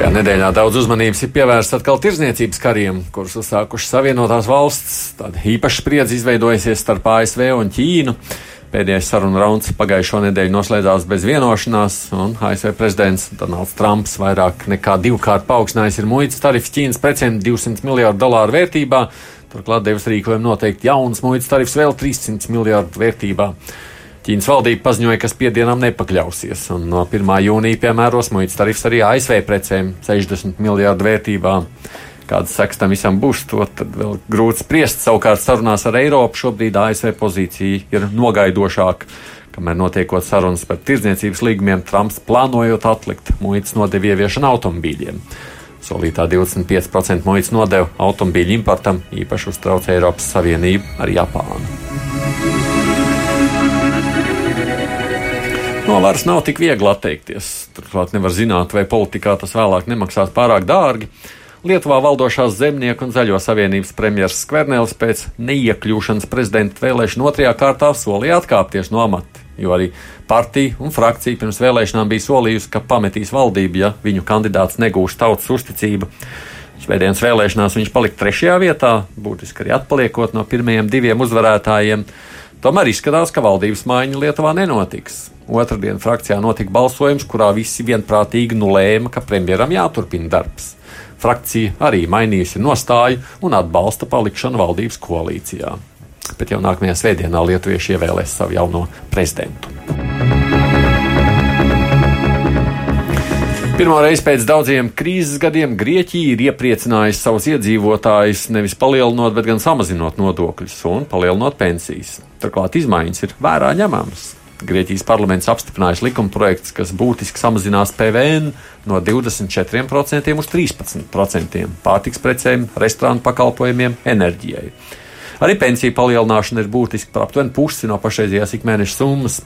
Šajā nedēļā daudz uzmanības ir pievērsta atkal tirzniecības kariem, kurus uzsākušas Savienotās valsts. Tāda īpaša spriedze izveidojusies starp ASV un Ķīnu. Pēdējais sarunu rauns pagājušo nedēļu noslēdzās bez vienošanās, un ASV prezidents Donalds Trumps vairāk nekā divkārt paaugstinājis ir muitas tarifs Ķīnas precēm 200 miljārdu dolāru vērtībā. Turklāt devis rīkojumu noteikti jauns muitas tarifs vēl 300 miljārdu vērtībā. Ķīnas valdība paziņoja, ka spiedienam nepakļausies, un no 1. jūnija piemēros muitas tarifs arī ASV precēm 60 miljārdu vērtībā. Kādas sekas tam visam būs, to vēl grūti spriest. Savukārt sarunās ar Eiropu šobrīd ASV pozīcija ir nogaidošāka. Kamēr notiekot sarunas par tirdzniecības līgumiem, Trumps plānojot atlikt muitas nodevu ieviešanu automobīļiem. Solītā 25% muitas nodeva automobīļu importam īpaši uztrauc Eiropas Savienību ar Japānu. No varas nav tik viegli atteikties. Turklāt nevar zināt, vai politikā tas vēlāk nemaksās pārāk dārgi. Lietuvā valdošās zemnieku un zaļo savienības premjerministrs Skvernelis pēc neiekļūšanas prezidenta vēlēšanu otrajā kārtā solīja atkāpties no amata, jo arī partija un frakcija pirms vēlēšanām bija solījusi, ka pametīs valdību, ja viņu kandidāts negūs tautas uzticību. Svētdienas vēlēšanās viņš palika trešajā vietā, būtiski arī atpaliekot no pirmajiem diviem uzvarētājiem. Tomēr izskatās, ka valdības maiņa Lietuvā nenotiks. Otradien frakcijā notika balsojums, kurā visi vienprātīgi nulēma, ka premjeram jāturpina darbs. Frakcija arī mainījusi nostāju un atbalsta palikšanu valdības koalīcijā. Bet jau nākamajā svētdienā lietuvieši ievēlēs savu jauno prezidentu. Pirmo reizi pēc daudziem krīzes gadiem Grieķija ir iepriecinājusi savus iedzīvotājus nevis palielinot, bet gan samazinot nodokļus un palielinot pensijas. Turklāt izmaiņas ir vērā ņemamas. Grieķijas parlaments apstiprinājis likuma projekts, kas būtiski samazinās PVN no 24% uz 13% pārtiks precēm, restorānu pakalpojumiem, enerģijai. Arī pensiju palielināšana ir būtiski par aptuveni pusi no pašreizējās ikmēneša summas.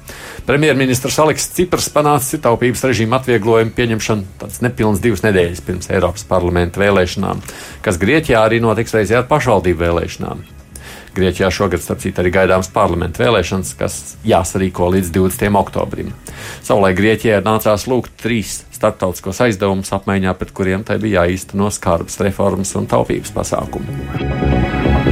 Premjerministrs Aleks Ciprs panāca taupības režīmu atvieglojumu pieņemšanu tāds nepilns divas nedēļas pirms Eiropas parlamenta vēlēšanām, kas Grieķijā arī notiks reizē ar pašvaldību vēlēšanām. Grieķijā šogad, starp citu, arī gaidāms parlamentu vēlēšanas, kas jāsarīko līdz 20. oktobrim. Savulaik Grieķijai nācās lūgt trīs starptautiskos aizdevumus, apmaiņā pret kuriem tai bija jāīsteno skarbas reformas un taupības pasākumi.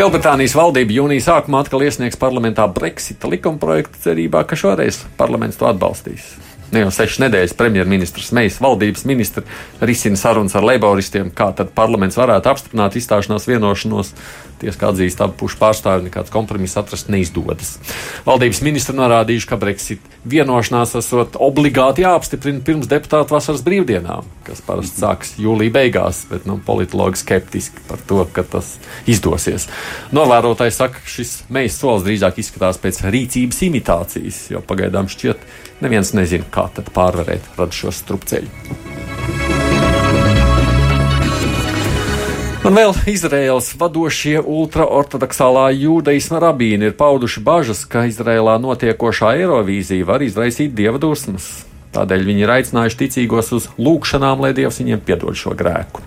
Lielbritānijas valdība jūnija sākumā atkal iesniegs parlamentā Brexita likumprojektu cerībā, ka šoreiz parlaments to atbalstīs ne jau sešas nedēļas premjerministrs Meijs valdības ministri risina sarunas ar leiboristiem, kā tad parlaments varētu apstiprināt izstāšanās vienošanos. Tiesa, atzīst abu pušu pārstāvji, nekāds kompromiss atrast neizdodas. Valdības ministri norādījuši, ka Brexit vienošanās esot obligāti jāapstiprina pirms deputātu vasaras brīvdienām, kas parasti sāks jūlija beigās, bet nu, politologi skeptiski par to, ka tas izdosies. Novērotāji saka, ka šis mejas solis drīzāk izskatās pēc rīcības imitācijas, jo pagaidām šķiet, neviens nezina, kā tad pārvarēt radušos strupceļus. Un vēl Izraēlas vadošie ultraortodoksālā jūdaisma rabīni ir pauduši bažas, ka Izraēlā notiekošā Eirovīzija var izraisīt dieva dusmas. Tādēļ viņi ir aicinājuši ticīgos uz lūgšanām, lai Dievs viņiem piedod šo grēku.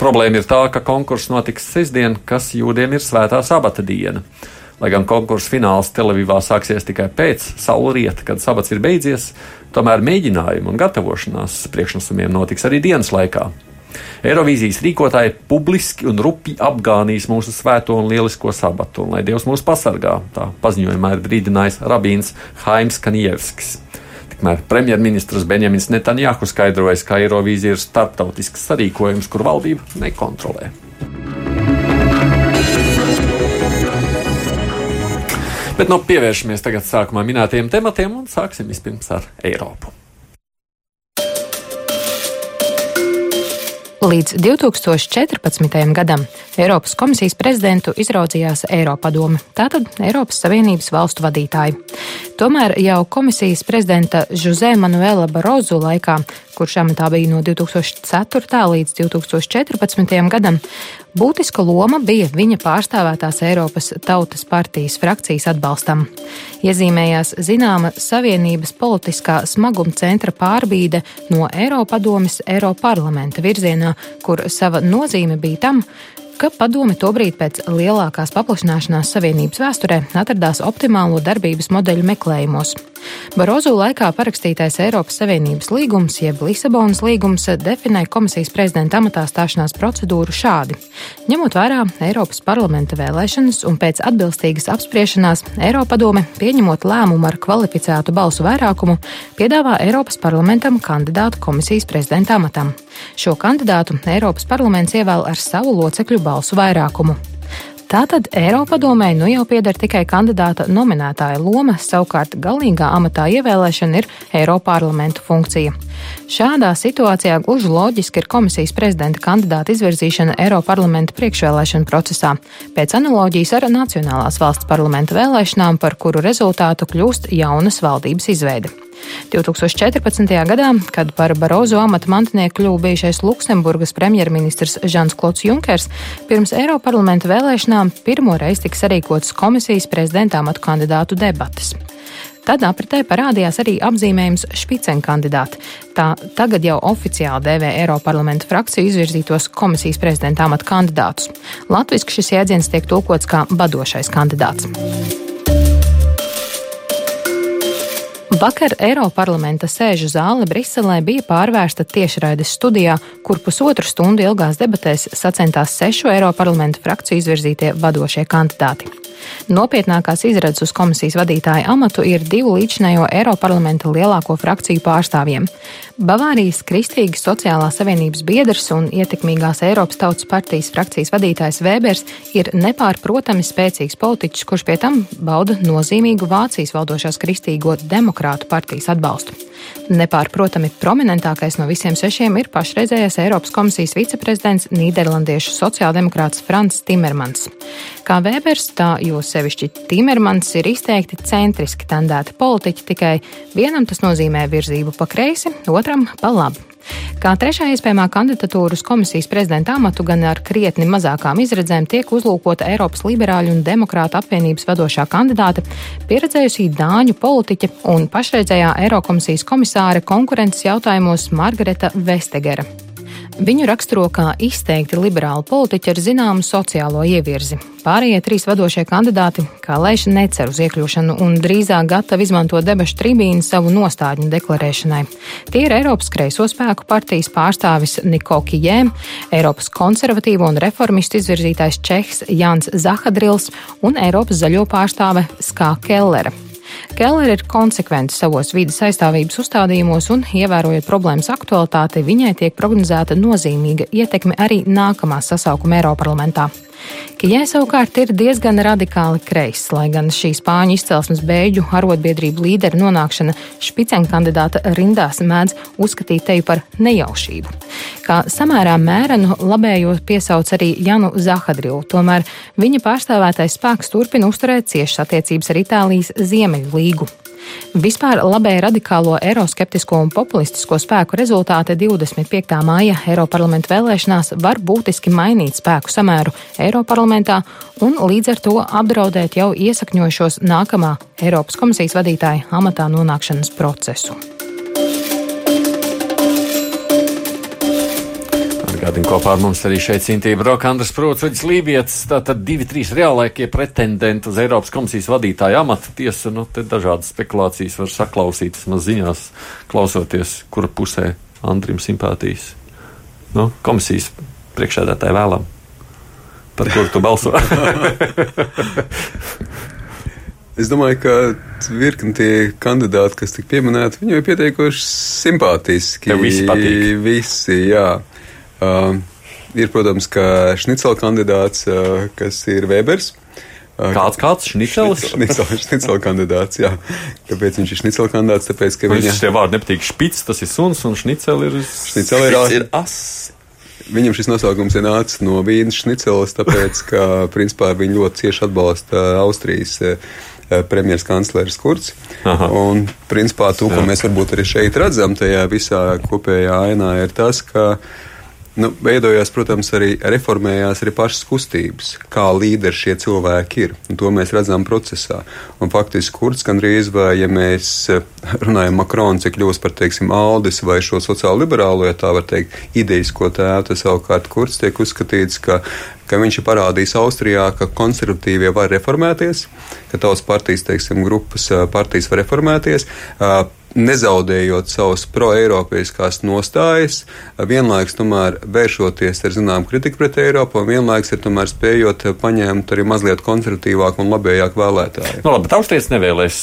Problēma ir tā, ka konkurss notiks sestdien, kas jūdiem ir svētā sabata diena. Lai gan konkursu fināls Telavivā sāksies tikai pēc saulrieta, kad sabats ir beidzies, tomēr mēģinājumi un gatavošanās priekšnosumiem notiks arī dienas laikā. Eirovīzijas rīkotāji publiski un rupi apgānīs mūsu svēto un lielisko sabatu, un lai Dievs mūs pasargā, tā paziņojumā ir brīdinājis rabīns Haims Kanievskis. Tikmēr premjerministrs Benjamins Netanjahu skaidrojas, ka Eirovīzija ir starptautisks sarīkojums, kur valdība nekontrolē. Bet nu, pievēršamies tagad sākumā minētajiem tematiem un sāksim vispirms ar Eiropu. Līdz 2014. gadam Eiropas komisijas prezidentu izraudzījās Eiropadome, tātad Eiropas Savienības valstu vadītāji. Tomēr jau komisijas prezidenta Jose Manuela Barozu laikā, kurš amatā bija no 2004. līdz 2014. gadam, Būtiska loma bija viņa pārstāvētās Eiropas Tautas partijas frakcijas atbalstam. Iezīmējās zināma Savienības politiskā smaguma centra pārbīde no Eiropadomes Eiroparlamenta virzienā, kur sava nozīme bija tam, ka padome tobrīd pēc lielākās paplašināšanās Savienības vēsturē atradās optimālo darbības modeļu meklējumos. Barozu laikā parakstītais Eiropas Savienības līgums, jeb Lisabonas līgums, definē komisijas prezidenta amatā stāšanās procedūru šādi. Ņemot vērā Eiropas parlamenta vēlēšanas un pēc atbilstīgas apspriešanās, Eiropadome, pieņemot lēmumu ar kvalificētu balsu vairākumu, piedāvā Eiropas parlamentam kandidātu komisijas prezidenta amatam. Šo kandidātu Eiropas parlaments ievēl ar savu locekļu balsu vairākumu. Tātad Eiropadomē nu jau pieder tikai kandidāta nominētāja loma, savukārt galīgā amatā ievēlēšana ir Eiroparlamentu funkcija. Šādā situācijā gluži loģiski ir komisijas prezidenta kandidāta izvirzīšana Eiroparlamenta priekšvēlēšana procesā, pēc analoģijas ar Nacionālās valsts parlamenta vēlēšanām, par kuru rezultātu kļūst jaunas valdības izveide. 2014. gadā, kad par Barozo amata mantinieku kļuva bijušais Luksemburgas premjerministrs Žans Klots Junkers, pirms Eiroparlamenta vēlēšanām pirmo reizi tika sarīkotas komisijas prezidenta amatu kandidātu debatas. Tad apritē parādījās arī apzīmējums špicen kandidāti. Tā tagad jau oficiāli dēvē Eiroparlamenta frakciju izvirzītos komisijas prezidenta amata kandidātus. Latviski šis jēdziens tiek tulkots kā badošais kandidāts. Vakar Eiroparlamenta sēžu zāle Briselē bija pārvērsta tiešraides studijā, kur pusotru stundu ilgās debatēs sacentās sešu Eiroparlamenta frakciju izvirzītie vadošie kandidāti. Nopietnākās izredzes uz komisijas vadītāja amatu ir divu līdzinējo Eiroparlamenta lielāko frakciju pārstāvjiem. Bavārijas Kristīgas sociālās savienības biedrs un ietekmīgās Eiropas Tautas partijas frakcijas vadītājs Vēbers ir nepārprotami spēcīgs politiķis, kurš pie tam bauda nozīmīgu Vācijas valdošās Kristīgo demokrātu partijas atbalstu. Nepārprotami prominentākais no visiem sešiem ir pašreizējais Eiropas komisijas viceprezidents Nīderlandiešu sociāldemokrāts Frans Timermans. Kā Vēbers, tā jo sevišķi Timermans ir izteikti centriski tendēti politiķi, tikai vienam tas nozīmē virzību pa kreisi, otram pa labi. Kā trešā iespējamā kandidatūra uz komisijas prezidenta amatu gan ar krietni mazākām izredzēm tiek uzlūkota Eiropas liberāļu un demokrātu apvienības vadošā kandidāte, pieredzējusī dāņu politiķe un pašreizējā Eirokomisijas komisāre konkurences jautājumos Margareta Vestegera. Viņu raksturo kā izteikti liberāli politiķi ar zināmu sociālo ievirzi. Pārējie trīs vadošie kandidāti, kā lēš, necer uz iekļūšanu un drīzāk gatavi izmantot debašu tribīnu savu nostādņu deklarēšanai. Tie ir Eiropas kreiso spēku partijas pārstāvis Niko Kijē, Eiropas konservatīvo un reformistu izvirzītais Čehs Jans Zahadrils un Eiropas zaļo pārstāve Skā Kellere. Keller ir konsekventi savos vidas aizstāvības uzstādījumos un, ievērojot problēmas aktualitāti, viņai tiek prognozēta nozīmīga ietekme arī nākamā sasaukuma Eiroparlamentā. Kijai savukārt ir diezgan radikāli kreis, lai gan šī spāņu izcelsmes bēļu arotbiedrību līdera nonākšana špicen kandidāta rindās mēdz uzskatīt teju par nejaušību. Kā samērā mērenu labējo piesauc arī Janu Zahadrilu, tomēr viņa pārstāvētais spēks turpina uzturēt ciešas attiecības ar Itālijas Ziemeļu līgu. Vispār labēji radikālo eiroskeptisko un populistisko spēku rezultāti 25. māja Eiroparlamenta vēlēšanās var būtiski mainīt spēku samēru Eiroparlamentā un līdz ar to apdraudēt jau iesakņojušos nākamā Eiropas komisijas vadītāja amatā nonākšanas procesu. Atgādini kopā ar mums arī šeit Andras Prots, Uģis Lībietis. Tātad divi, trīs reālākie pretendenti uz Eiropas komisijas vadītāja amata. Tiesa, nu, te dažādas spekulācijas var saklausīt, vismaz ziņās klausoties, kura pusē Andrim simpātijas. Nu, komisijas priekšēdētāji vēlam. Par kuru tu balso? Es domāju, ka virkni tie kandidāti, kas tika pieminēti, viņi jau ir pieteikuši simpātiski. Tev visi patīk. Visi, jā. Uh, ir, protams, ka šnicela kandidāts, uh, kas ir Vēbers. Uh, kāds kāds šnicels? Šnicela kandidāts, jā. Kāpēc viņš ir šnicela kandidāts? Tāpēc, ka viņa... Šie vārdi nepatīk špits, tas ir suns, un šnicela ir... Šnicela ir, ir as. Viņam šis nosaukums ir nācis no vīnas šniceles, tāpēc, ka, principā, viņi ļoti cieši atbalsta Austrijas premjeras kanclers Kurts. Aha. Un, principā, to, ko mēs varbūt arī šeit redzam, tajā visā kopējā ainā, ir tas, ka uh, Nu, veidojās, protams, arī reformējās arī pašas kustības, kā līderi šie cilvēki ir. To mēs redzam procesā. Un faktiski kurds gandrīz vai, ja mēs eh, runājam Makrons, ja kļūst par, teiksim, Aldis vai šo sociālo liberālo, ja tā var teikt, idejas, ko tēvu, tas savukārt kurds tiek uzskatīts, ka ka viņš ir parādījis Austrijā, ka konservatīvie var reformēties, ka tautas partijas, teiksim, grupas eh, partijas var reformēties nezaudējot savas pro-eiropeiskās nostājas, vienlaikus tomēr vēršoties ar zināmu kritiku pret Eiropu, un vienlaikus ir tomēr spējot paņemt arī mazliet konservatīvāku un labējāku vēlētāju. Nu, labi, taustietis nevēlēs.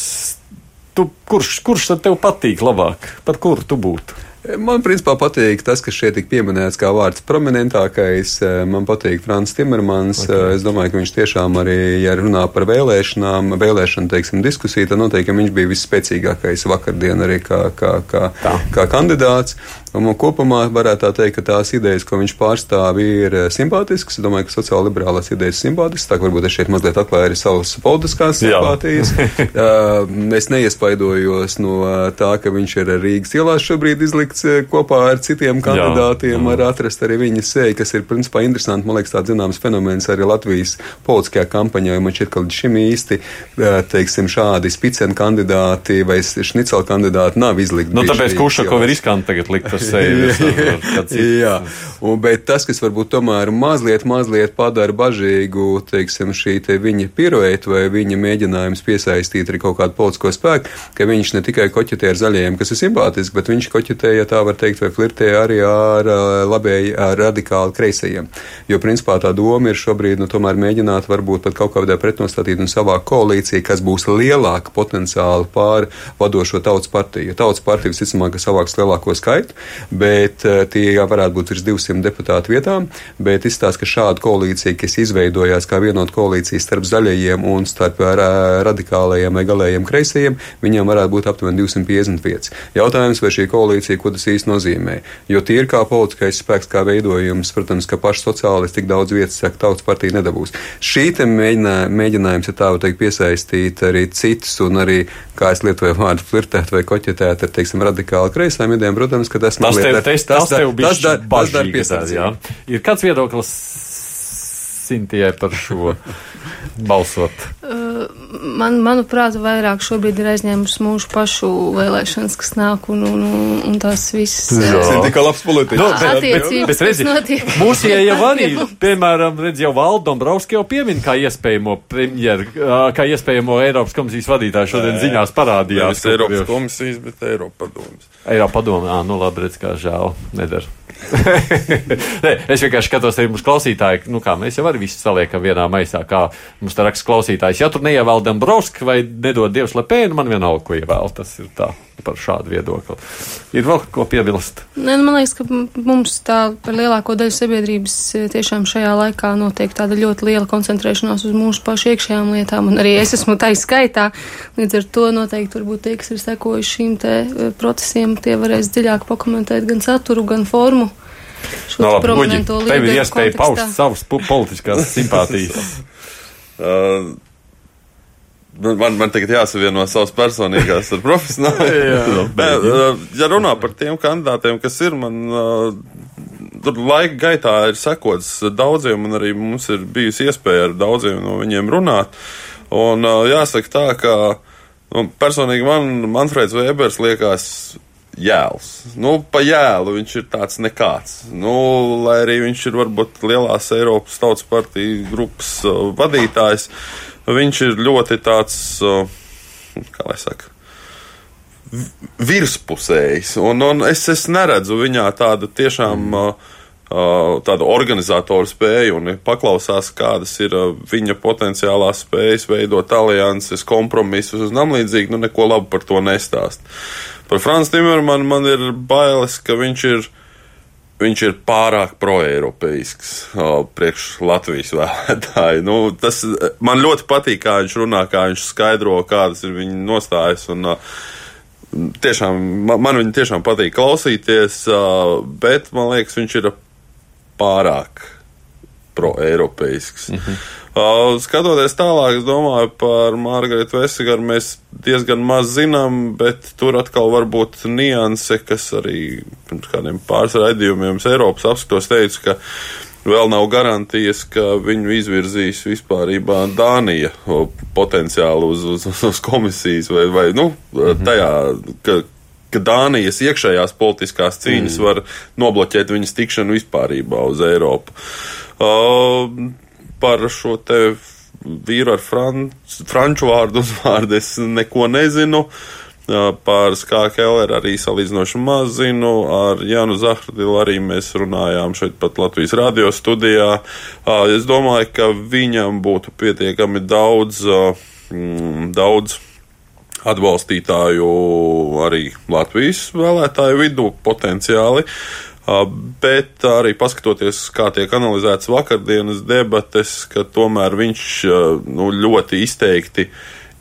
Tu, kurš, kurš tad tev patīk labāk? Par kuru tu būtu? Man principā patīk tas, kas šeit tika pieminēts kā vārds prominentākais. Man patīk Frans Timermans. Okay. Es domāju, ka viņš tiešām arī, ja runā par vēlēšanām, vēlēšanu, teiksim, diskusiju, tad noteikti viņš bija visspēcīgākais vakardien arī kā, kā, kā, kā kandidāts. Un man kopumā varētu teikt, ka tās idejas, ko viņš pārstāv, ir simpātiskas. Es domāju, ka sociāla liberālās idejas ir simpātiskas. Tā varbūt es šeit mazliet atklāju arī savas politiskās simpātijas. es neiespaidojos no tā, ka viņš ir Rīgas ielās šobrīd izlikts eh, kopā ar citiem kandidātiem jā, jā. var atrast arī viņa seju, kas ir principā interesanti. Man liekas, tāds zināms fenomens arī Latvijas politiskajā kampaņā, jo man šķiet, ka līdz šim īsti, eh, teiksim, šādi spiceni kandidāti vai šniceli kandidāti nav izlikti. Nu, tāpēc Kušakov ir riskanti tagad likt ar seju. jā, un, bet tas, kas varbūt tomēr mazliet, mazliet padara bažīgu, teiksim, šī te viņa piruēta vai viņa mēģinājums piesaistīt arī kaut kādu politisko spēku, ka viņš ne tikai koķetē ar zaļajiem, kas ir simpātiski, bet viņš koķetē ja tā var teikt, vai flirtē arī ar labēji, ar radikāli kreisajiem. Jo, principā, tā doma ir šobrīd, nu, tomēr mēģināt varbūt pat kaut kādā pretnostatīt un savā koalīcijā, kas būs lielāka potenciāli pār vadošo tautas partiju. Tautas partija visticamāk, ka savāks lielāko skaitu, bet tie varētu būt virs 200 deputātu vietām, bet izstāsta, ka šāda koalīcija, kas izveidojās kā vienota koalīcija starp zaļajiem un starp radikālajiem vai galējiem kreisajiem, viņiem varētu būt aptuveni 255. Jautājums, vai šī koalīcija, ko tas īsti nozīmē. Jo tie ir kā politiskais spēks, kā veidojums, protams, ka paši sociālisti tik daudz vietas, saka, tautas partija nedabūs. Šī mēģinā, mēģinājums, ja tā var teikt, piesaistīt arī citus un arī, kā es lietoju vārdu, flirtēt vai koķetēt ar, teiksim, radikāli kreisām idejām, protams, ka tas Tas tev, tas, tas, tev tas, dar, tas dar piesaistīt. Ir kāds viedoklis Sintijai par šo balsot? Man, manuprāt, vairāk šobrīd ir aizņēmusi mūsu pašu vēlēšanas, kas nāk un, un, un, tās visas. Jā, tas ir tikai labs politiķis. No, bet, attiecības, bet, redzi, notiek. Mūsu jau arī, piemēram, redz, jau Valdu Dombrovski jau piemin kā iespējamo premjeru, kā iespējamo Eiropas komisijas vadītāju šodien Nē, ziņās parādījās. Eiropas komisijas, bet Eiropa padomas. Eiropa padoma, ā, nu labi, redz, kā žēl, nedara. Nē, es vienkārši skatos, arī mūsu klausītāji, nu kā mēs jau arī visi saliekam vienā maisā, kā mums te raksta klausītājs. Ja tur neievēl Dombrovski vai nedod Dievs Lepēnu, man vienalga, ko ievēl. Tas ir tā par šādu viedokli. Ir vēl ko piebilst? Nē, nu, man liekas, ka mums tā par lielāko daļu sabiedrības e, tiešām šajā laikā notiek tāda ļoti liela koncentrēšanās uz mūsu pašu iekšējām lietām, un arī es esmu tai skaitā. Līdz ar to noteikti varbūt tie, kas ir sekojuši šīm te e, procesiem, tie varēs dziļāk pakomentēt gan saturu, gan formu. No, labi, Uģi, tev ir iespēja paust savas politiskās simpātijas. uh, Man, man tagad jāsavieno savas personīgās ar profesionāliem. Uh, ja runā par tiem kandidātiem, kas ir, man uh, tur laika gaitā ir sekots daudziem, un arī mums ir bijusi iespēja ar daudziem no viņiem runāt. Un uh, jāsaka tā, ka nu, personīgi man Manfreds Vēbers liekas jēls. Nu, pa jēlu viņš ir tāds nekāds. Nu, lai arī viņš ir varbūt lielās Eiropas tautas partiju grupas vadītājs, viņš ir ļoti tāds, kā lai saka, virspusējs. Un, un es, es neredzu viņā tādu tiešām. Mm. Tādu organizatoru spēju un paklausās, kādas ir viņa potenciālās spējas veidot alianses, kompromisus un tam līdzīgi, nu neko labu par to nestāst. Par Franču Timermanu man ir bailes, ka viņš ir, viņš ir pārāk proeiropeisks priekš Latvijas vēlētāju. Nu, tas man ļoti patīk, kā viņš runā, kā viņš skaidro, kādas ir viņa nostājas. Un, Tiešām, man, man viņa tiešām patīk klausīties, bet man liekas, viņš ir pārāk proeiropeisks. Mm -hmm. Skatoties tālāk, es domāju par Margaritu Vesigaru, mēs diezgan maz zinām, bet tur atkal var būt nianse, kas arī pirms kādiem pāris raidījumiem Eiropas apskatos teica, ka vēl nav garantijas, ka viņu izvirzīs vispār Dānija potenciāli uz, uz, uz komisijas vai, vai nu, mhm. tajā, ka, ka Dānijas iekšējās politiskās cīņas mm. var nobloķēt viņas tikšanu vispār uz Eiropu. Uh, par šo te vīru ar franč, franču vārdu uzvārdu es neko nezinu. Uh, Par Skāku Kelleru arī salīdzinoši maz zinu. Ar Jānu Zahrudilu arī mēs runājām šeit pat Latvijas radio studijā. Es domāju, ka viņam būtu pietiekami daudz, mm, daudz atbalstītāju arī Latvijas vēlētāju vidū potenciāli. Bet arī paskatoties, kā tiek analizētas vakardienas debates, ka tomēr viņš nu, ļoti izteikti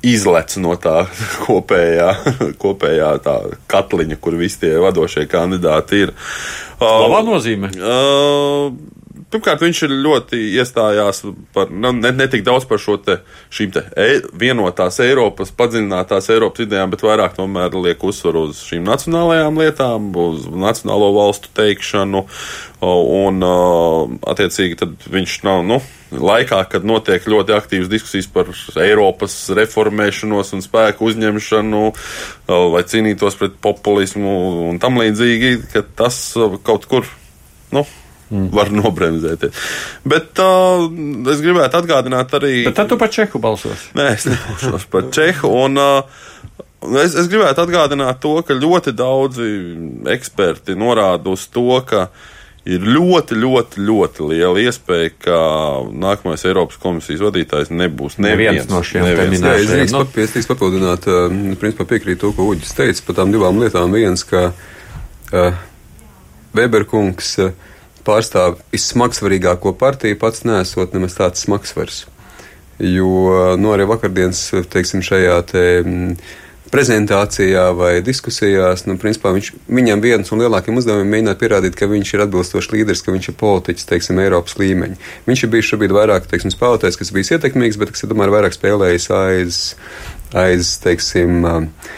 izlec no tā kopējā, kopējā tā katliņa, kur visi tie vadošie kandidāti ir. Labā nozīmē. Uh, Pirmkārt, viņš ir ļoti iestājās par nu, ne, ne tik daudz par šo te, šīm te e, vienotās Eiropas, padziļinātās Eiropas idejām, bet vairāk tomēr liek uzsvaru uz šīm nacionālajām lietām, uz nacionālo valstu teikšanu. Un, attiecīgi, viņš nav, nu, laikā, kad notiek ļoti aktīvas diskusijas par Eiropas reformēšanos un spēku uzņemšanu, vai cīnītos pret populismu un tam līdzīgi, ka tas kaut kur, nu, Mm. Var nobremzēties. Bet uh, es gribētu atgādināt arī. Bet tad tu par Čehu balsos? Nē, es nebalsos par Čehu. Un, uh, es, es gribētu atgādināt to, ka ļoti daudzi eksperti norāda uz to, ka ir ļoti, ļoti, ļoti liela iespēja, ka nākamais Eiropas komisijas vadītājs nebūs neviens, neviens no šiem minētajiem. Es drīkst no... Nu. papildināt, uh, principā piekrīt to, ko Uģis teica par tām divām lietām. Viens, ka uh, Weberkungs uh, pārstāv vissmagsvarīgāko partiju, pats nesot nemaz tāds smagsvars. Jo nu, arī vakardienas, teiksim, šajā te, prezentācijā vai diskusijās, nu, principā viņš, viņam viens no lielākajiem uzdevumiem mēģināt pierādīt, ka viņš ir atbilstošs līderis, ka viņš ir politiķis, teiksim, Eiropas līmeņa. Viņš ir bijis šobrīd vairāk, teiksim, spēlētājs, kas bijis ietekmīgs, bet kas tomēr vairāk spēlējis aiz, aiz, teiksim, uh,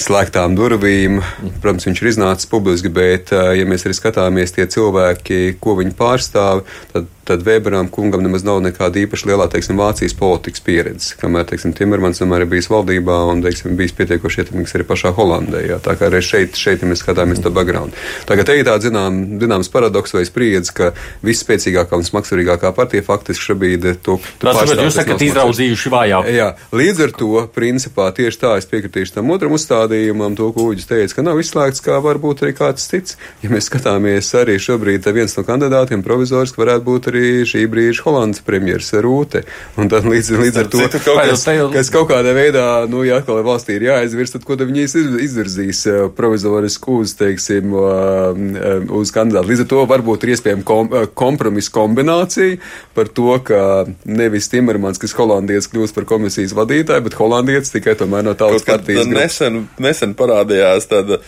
slēgtām durvīm. Protams, viņš ir iznācis publiski, bet, ja mēs arī skatāmies tie cilvēki, ko viņi pārstāv, tad tad Weberam kungam nemaz nav nekāda īpaši lielā, teiksim, Vācijas politikas pieredze. Kamēr, teiksim, Timermans vienmēr ir bijis valdībā un, teiksim, bijis pietiekoši ietekmīgs arī pašā Holandē. Jā. Tā kā arī šeit, šeit ja mēs skatāmies to background. Tagad te ir tāds, zinām, zināms paradoks vai spriedzi, ka visspēcīgākā un smagsvarīgākā partija faktiski šobrīd to, to pārstāv. Jūs sakat, izraudzījuši vājāk. Jā, līdz ar to, principā, tieši tā es piekritīšu tam otram uzstādījumam, to, ko Uģis teica, ka nav izslēgts, kā varbūt arī kāds cits. Ja mēs skatāmies arī šobrīd, viens no kandidātiem provizoriski varētu būt arī arī šī brīža Holandas premjeras Rūte. Un tad līdz, līdz ar to, kaut kas, kas kaut kādā veidā, nu, ja atkal valstī ir jāizvirs, tad ko tad viņi izvirzīs eh, provizorisku uz, teiksim, eh, uz kandidātu. Līdz ar to varbūt ir iespējama kom, eh, kompromisa kombinācija par to, ka nevis Timermans, kas holandietis kļūst par komisijas vadītāju, bet holandietis tikai tomēr no tautas partijas. Nesen, nesen parādījās tāda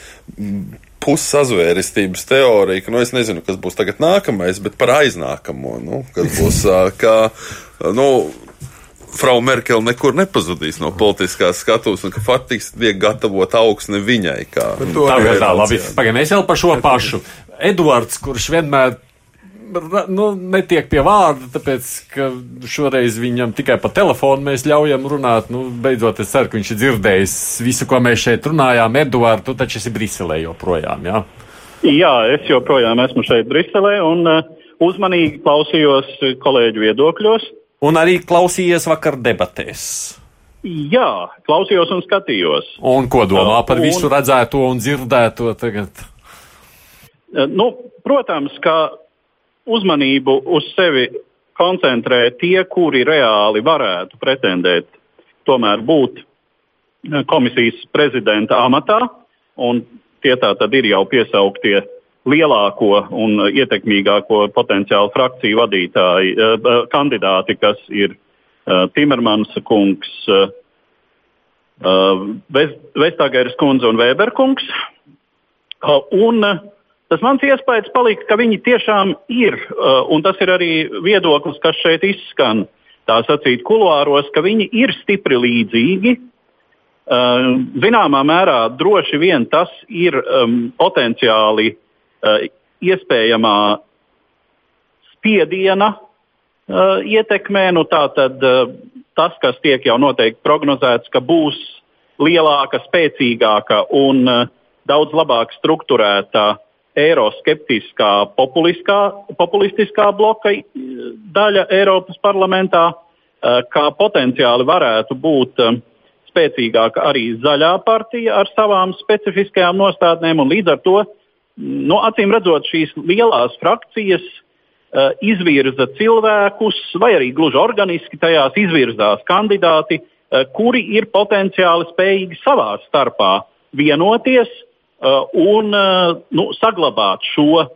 pussazvērestības teorija, ka, nu, es nezinu, kas būs tagad nākamais, bet par aiznākamo, nu, kas būs, kā, nu, Frau Merkele nekur nepazudīs no politiskās skatuves, un ka faktiski tiek gatavot augsne viņai. Kā, tā ir tā, labi. Pagaidām, es vēl par šo pašu. Eduards, kurš vienmēr nu, netiek pie vārda, tāpēc, ka šoreiz viņam tikai pa telefonu mēs ļaujam runāt. Nu, beidzot, es ceru, ka viņš ir dzirdējis visu, ko mēs šeit runājām. Eduard, tu taču esi Briselē joprojām, jā? Jā, es joprojām esmu šeit Briselē un uh, uzmanīgi klausījos kolēģu viedokļos. Un arī klausījies vakar debatēs. Jā, klausījos un skatījos. Un ko domā par un, visu redzēto un dzirdēto tagad? Uh, nu, protams, ka uzmanību uz sevi koncentrē tie, kuri reāli varētu pretendēt, tomēr būt eh, komisijas prezidenta amatā. Tie tā tad ir jau piesauktie lielāko un ietekmīgāko potenciālu frakciju vadītāji, eh, kandidāti, kas ir eh, Timermans kungs, Vestageris kundze un Weberkungs. Un Tas mans iespējas palika, ka viņi tiešām ir, uh, un tas ir arī viedoklis, kas šeit izskan, tā sacīt, kuluāros, ka viņi ir stipri līdzīgi. Uh, zināmā mērā droši vien tas ir um, potenciāli uh, iespējamā spiediena uh, ietekmē. Nu, tātad, uh, tas, kas tiek jau noteikti prognozēts, ka būs lielāka, spēcīgāka un uh, daudz labāk strukturēta eiroskeptiskā, populistiskā bloka daļa Eiropas parlamentā, kā potenciāli varētu būt spēcīgāka arī zaļā partija ar savām specifiskajām nostādnēm. Līdz ar to, nu, acīm redzot, šīs lielās frakcijas izvirza cilvēkus, vai arī gluži organiski tajās izvirzās kandidāti, kuri ir potenciāli spējīgi savā starpā vienoties Uh, un uh, nu, saglabāt šo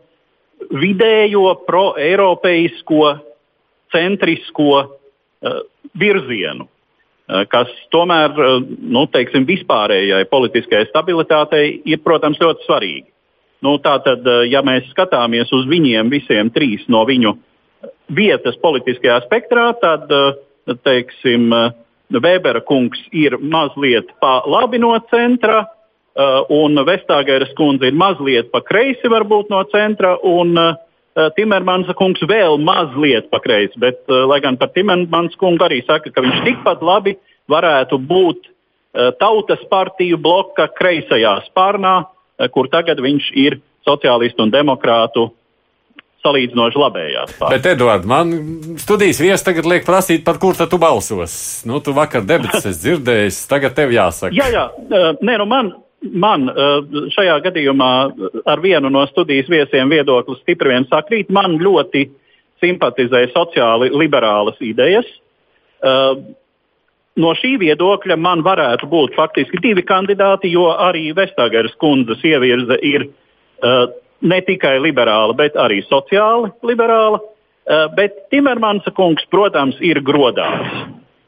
vidējo pro-eiropeisko, centrisko uh, virzienu, kas tomēr nu, teiksim, vispārējai politiskajai stabilitātei ir, protams, ļoti svarīgi. Nu, Tātad, ja mēs skatāmies uz viņiem visiem trīs no viņu vietas politiskajā spektrā, tad, teiksim, Vēbera kungs ir mazliet pa labi no centra, un Vestāgēras kundze ir mazliet pa kreisi varbūt no centra, un uh, Timermans kungs vēl mazliet pa kreisi, bet uh, lai gan par Timermans kungu arī saka, ka viņš tikpat labi varētu būt tautas partiju bloka kreisajā spārnā, kur tagad viņš ir sociālistu un demokrātu salīdzinoši labējās. Pār. Bet, Edvard, man studijas viesis tagad liek prasīt, par kur tu balsos. Nu, tu vakar debatas esi dzirdējis, tagad tev jāsaka. Jā, jā, nē, nu man man eh, šajā gadījumā ar vienu no studijas viesiem viedoklis stipri vien sakrīt. Man ļoti simpatizē sociāli liberālas idejas. Eh, no šī viedokļa man varētu būt faktiski divi kandidāti, jo arī Vestāgeres kundzes ievirze ir eh, ne tikai liberāla, bet arī sociāli liberāla. Bet Timermansa kungs, protams, ir grodāts.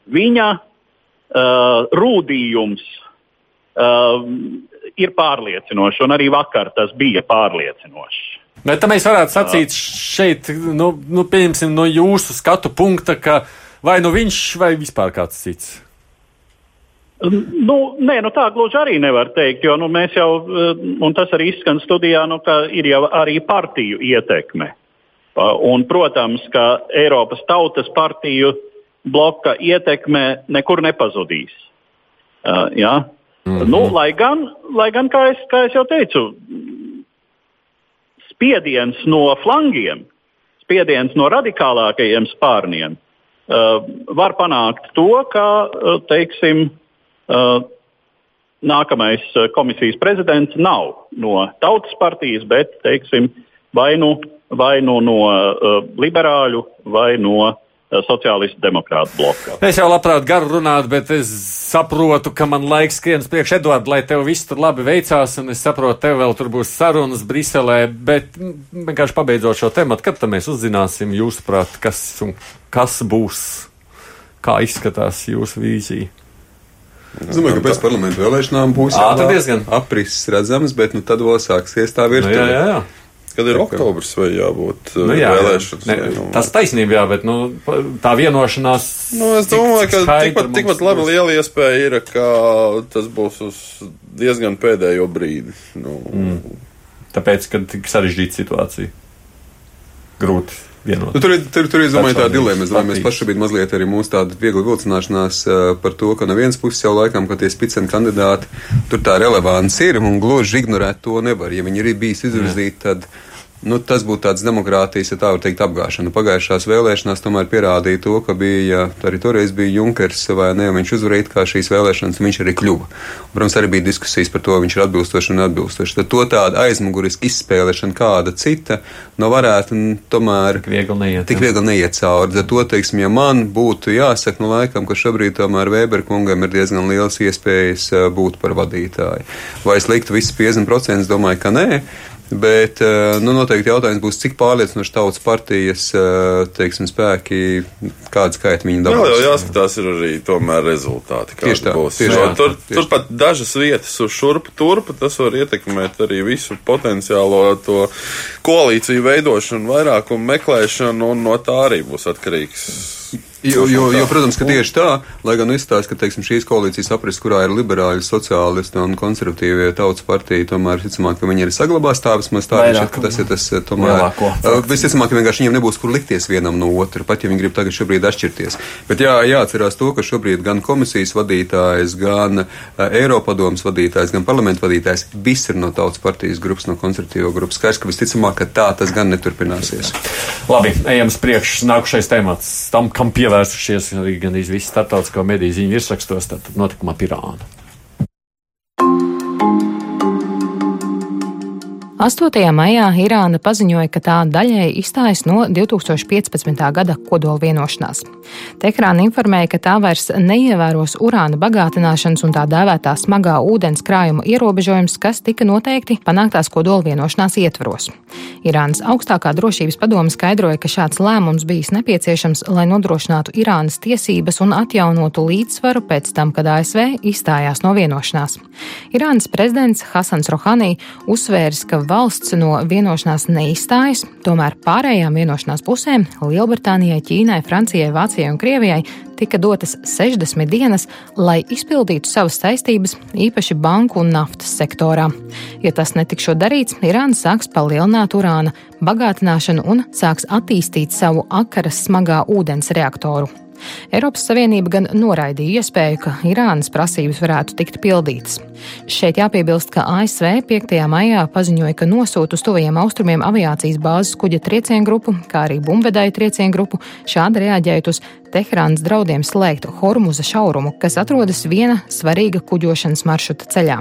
Viņa uh, rūdījums uh, ir pārliecinošs, un arī vakar tas bija pārliecinošs. Bet mēs varētu sacīt šeit, nu, nu pieņemsim no jūsu skatu punkta, ka vai nu viņš, vai vispār kāds cits. Nu, nē, nu tā gluži arī nevar teikt, jo nu, mēs jau, un tas arī izskan studijā, nu, ka ir jau arī partiju ietekme. Un, protams, ka Eiropas Tautas partiju bloka ietekme nekur nepazudīs. Uh, ja? Mm -hmm. nu, lai, gan, lai gan, kā es, kā es jau teicu, spiediens no flangiem, spiediens no radikālākajiem spārniem uh, var panākt to, ka uh, teiksim, uh, nākamais uh, komisijas prezidents nav no tautas partijas, bet teiksim, vai nu, vai nu no uh, liberāļu vai no Eh, sociālistu demokrātu blokā. Es jau labprāt garu runātu, bet es saprotu, ka man laiks skrien priekš Eduardu, lai tev viss tur labi veicās, un es saprotu, tev vēl tur būs sarunas Briselē, bet vienkārši pabeidzot šo tematu, kad tad mēs uzzināsim jūsuprāt, kas, kas būs, kā izskatās jūsu vīzija? Es domāju, ka pēc parlamentu vēlēšanām būs jau aprises redzams, bet nu, tad vēl sāksies tā. Nu, jā, jā, jā. Kad ir oktobris vai jābūt nu, jā, vēlēšanas? Ne, nu, tas taisnība, jā, bet nu, tā vienošanās. Nu, es domāju, ka tikpat, tikpat labi liela iespēja ir, ka tas būs uz diezgan pēdējo brīdi. Nu. Mm. Tāpēc, ka tik sarežģīta situācija. Grūti. Nu, tur tur, tur ir domāju, tā dilemma. Es domāju, mēs paši bija mazliet arī mūsu tāda viegla vilcināšanās par to, ka no vienas puses jau laikam, ka tie spiceni kandidāti, tur tā relevants ir un gluži ignorēt to nevar. Ja viņi ir bijis izvirzīti, tad. Jā Nu, tas būtu tāds demokrātijas, ja tā var teikt, apgāšana. Pagājušās vēlēšanās tomēr pierādīja to, ka bija, arī toreiz bija Junkers vai ne, viņš uzvarēja kā šīs vēlēšanas, un viņš arī kļuva. Un, protams, arī bija diskusijas par to, viņš ir atbilstoši un atbilstoši. Tad to tāda aizmuguriska izspēlēšana kāda cita, nu varētu tomēr tik viegli neiet, tik viegli neiet cauri. Tad to, teiksim, ja man būtu jāsaka, nu laikam, ka šobrīd tomēr Weber kungam ir diezgan liels iespējas būt par vadītāju. Vai es liktu visu 50%, domāju, ka nē. Bet eh, nu, noteikti jautājums būs, cik pārliecinoši tautas partijas eh, teiksim, spēki, kāda skaita viņi dabūs. Jā, jau jāskatās ir arī tomēr rezultāti. Tieši tā. Būs. Tieši tā tur, tieši tur pat dažas vietas uz šurpu turpu, tas var ietekmēt arī visu potenciālo to koalīciju veidošanu, vairākumu meklēšanu, un no tā arī būs atkarīgs Jo, jo, jo, protams, ka tieši tā, lai gan izstāsta, ka teiksim, šīs koalīcijas apris, kurā ir liberāļi, sociālisti un konservatīvie tautas partija, tomēr visticamāk, ka viņi arī saglabās tā vismaz tā, Vairāk, ka tas ir tas eh, tomēr. Uh, visticamāk, ka vienkārši viņiem nebūs kur likties vienam no otra, pat ja viņi grib tagad šobrīd atšķirties. Bet jā, jāatcerās to, ka šobrīd gan komisijas vadītājs, gan uh, Eiropadomas vadītājs, gan parlamentu vadītājs, viss ir no tautas partijas grupas, no konservatīvo grupas. Skaidrs, ka visticamāk, ka tā tas gan neturpināsies. Labi, ejam uz priekšu. Nākušais temats tam, kam pie pievērsušies arī gandrīz visi starptautiskā mediju ziņu virsrakstos, tad notikumā Pirāna. 8. maijā Irāna paziņoja, ka tā daļēji izstājas no 2015. gada kodola vienošanās. Teherāna informēja, ka tā vairs neievēros urāna bagātināšanas un tā dēvētā smagā ūdens krājuma ierobežojums, kas tika noteikti panāktās kodola vienošanās ietvaros. Irānas augstākā drošības padome skaidroja, ka šāds lēmums bijis nepieciešams, lai nodrošinātu Irānas tiesības un atjaunotu līdzsvaru pēc tam, kad ASV izstājās no vienošanās. Irānas prezidents Hasans Rohani uzsvērs, ka valsts no vienošanās neizstājas, tomēr pārējām vienošanās pusēm - Lielbritānijai, Ķīnai, Francijai, Vācijai un Krievijai tika dotas 60 dienas, lai izpildītu savas saistības, īpaši banku un naftas sektorā. Ja tas netikšot darīts, Irāna sāks palielināt urāna bagātināšanu un sāks attīstīt savu akaras smagā ūdens reaktoru. Eiropas Savienība gan noraidīja iespēju, ka Irānas prasības varētu tikt pildītas. Šeit jāpiebilst, ka ASV 5. maijā paziņoja, ka nosūta uz tuvajiem austrumiem aviācijas bāzes kuģa triecienu grupu, kā arī bumvedāju triecienu grupu, šādi reaģējot uz Teherānas draudiem slēgt Hormuza šaurumu, kas atrodas viena svarīga kuģošanas maršruta ceļā.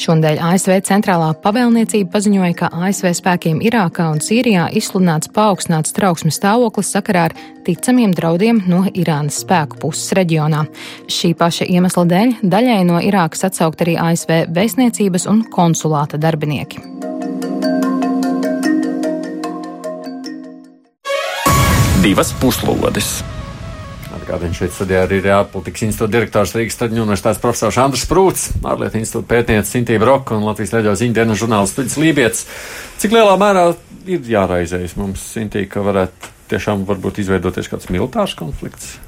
Šonadēļ ASV centrālā pavēlniecība paziņoja, ka ASV spēkiem Irākā un Sīrijā izsludināts paaugstināts trauksmes stāvoklis sakarā ar ticamiem draudiem no Irānas spēku puses reģionā. Šī paša iemesla dēļ daļai no Irākas atsaukt arī ASV vēstniecības un konsulāta darbinieki. Divas puslodes! Atgādini šeit studijā arī ir ārpolitikas institūta direktors Rīgas Traģiņu universitātes profesors Andris Prūts, ārlietu institūta pētniece Sintīva Roka un Latvijas reģio ziņdienu žurnālists Studijas Lībijams. Cik lielā mērā ir jāraizējas mums, Sintīva, ka varētu tiešām varbūt izveidoties kāds militārs konflikts?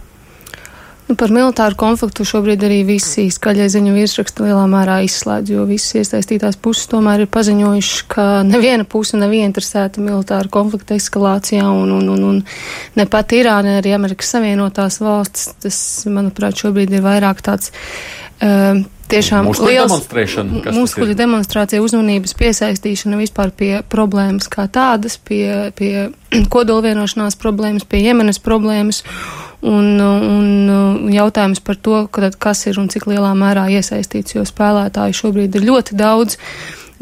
Nu, par militāru konfliktu šobrīd arī visi skaļie ziņu virsraksti lielā mērā izslēdz, jo visas iesaistītās puses tomēr ir paziņojušas, ka neviena puse nav ieinteresēta militāru konflikta eskalācijā, un, un, un, un ne pat Irāna, arī Amerikas Savienotās valsts, tas, manuprāt, šobrīd ir vairāk tāds. Uh, tiešām liels muskuļu demonstrācija, uzmanības piesaistīšana vispār pie problēmas kā tādas, pie, pie kodolvienošanās problēmas, pie Jemenas problēmas. Un, un jautājums par to, kas ir un cik lielā mērā iesaistīts, jo spēlētāju šobrīd ir ļoti daudz.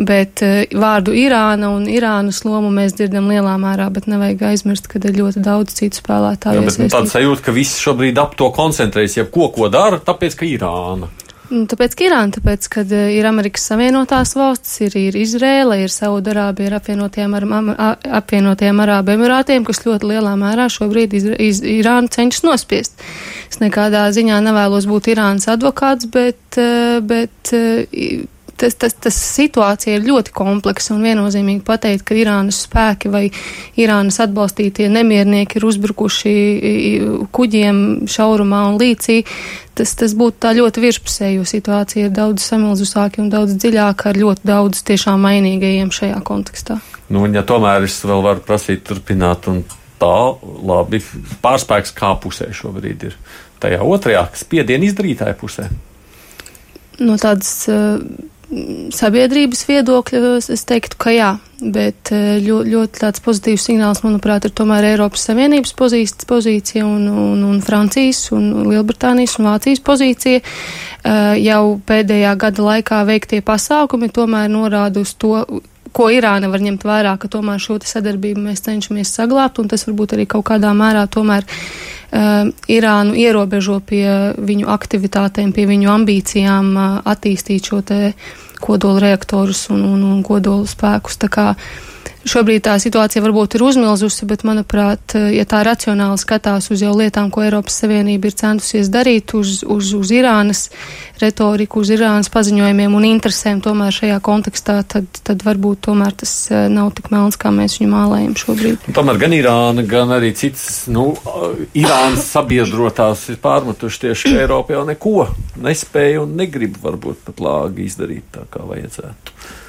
Bet uh, vārdu Irāna un Irānas lomu mēs dzirdam lielā mērā, bet nevajag aizmirst, ka ir ļoti daudz citu spēlētāju. Jā, bet nu, tāda sajūta, ka viss šobrīd ap to koncentrējas, ja ko, ko dara, tāpēc, ka Irāna. Nu, tāpēc, ka Irāna, tāpēc, ka e, ir Amerikas Savienotās valstis, ir, ir Izrēla, ir Saudarābija, ir apvienotiem, ar, apvienotiem Arābu Emirātiem, kas ļoti lielā mērā šobrīd iz, iz, Irānu cenšas nospiest. Es nekādā ziņā nevēlos būt Irānas advokāts, bet, e, bet e, tas, tas, tas situācija ir ļoti kompleksa un viennozīmīgi pateikt, ka Irānas spēki vai Irānas atbalstītie nemiernieki ir uzbrukuši kuģiem šaurumā un līcī. Tas, tas būtu tā ļoti virspusēji, jo situācija ir daudz samilzusāka un daudz dziļāka ar ļoti daudz tiešām mainīgajiem šajā kontekstā. Nu, un ja tomēr es vēl varu prasīt turpināt un tā, labi, pārspēks kā pusē šobrīd ir tajā otrajā spiediena izdarītāja pusē. No tādas uh, sabiedrības viedokļa es teiktu, ka jā, bet eh, ļoti, ļoti tāds pozitīvs signāls, manuprāt, ir tomēr Eiropas Savienības pozīcija un, un, un Francijas un Lielbritānijas un Vācijas pozīcija. Eh, jau pēdējā gada laikā veiktie pasākumi tomēr norāda uz to, ko Irāna var ņemt vērā, ka tomēr šo sadarbību mēs cenšamies saglābt, un tas varbūt arī kaut kādā mērā tomēr Irānu ierobežo pie viņu aktivitātēm, pie viņu ambīcijām uh, attīstīt šo te kodolu reaktorus un, un, un kodolu spēkus. Tā kā Šobrīd tā situācija varbūt ir uzmilzusi, bet, manuprāt, ja tā racionāli skatās uz jau lietām, ko Eiropas Savienība ir centusies darīt, uz, uz, uz Irānas retoriku, uz Irānas paziņojumiem un interesēm tomēr šajā kontekstā, tad, tad varbūt tomēr tas eh, nav tik melns, kā mēs viņu mālējam šobrīd. Tomēr gan Irāna, gan arī citas, nu, Irānas sabiedrotās ir pārmetuši tieši, ka Eiropa jau neko nespēja un negrib varbūt pat lāgi izdarīt tā, kā vajadzētu.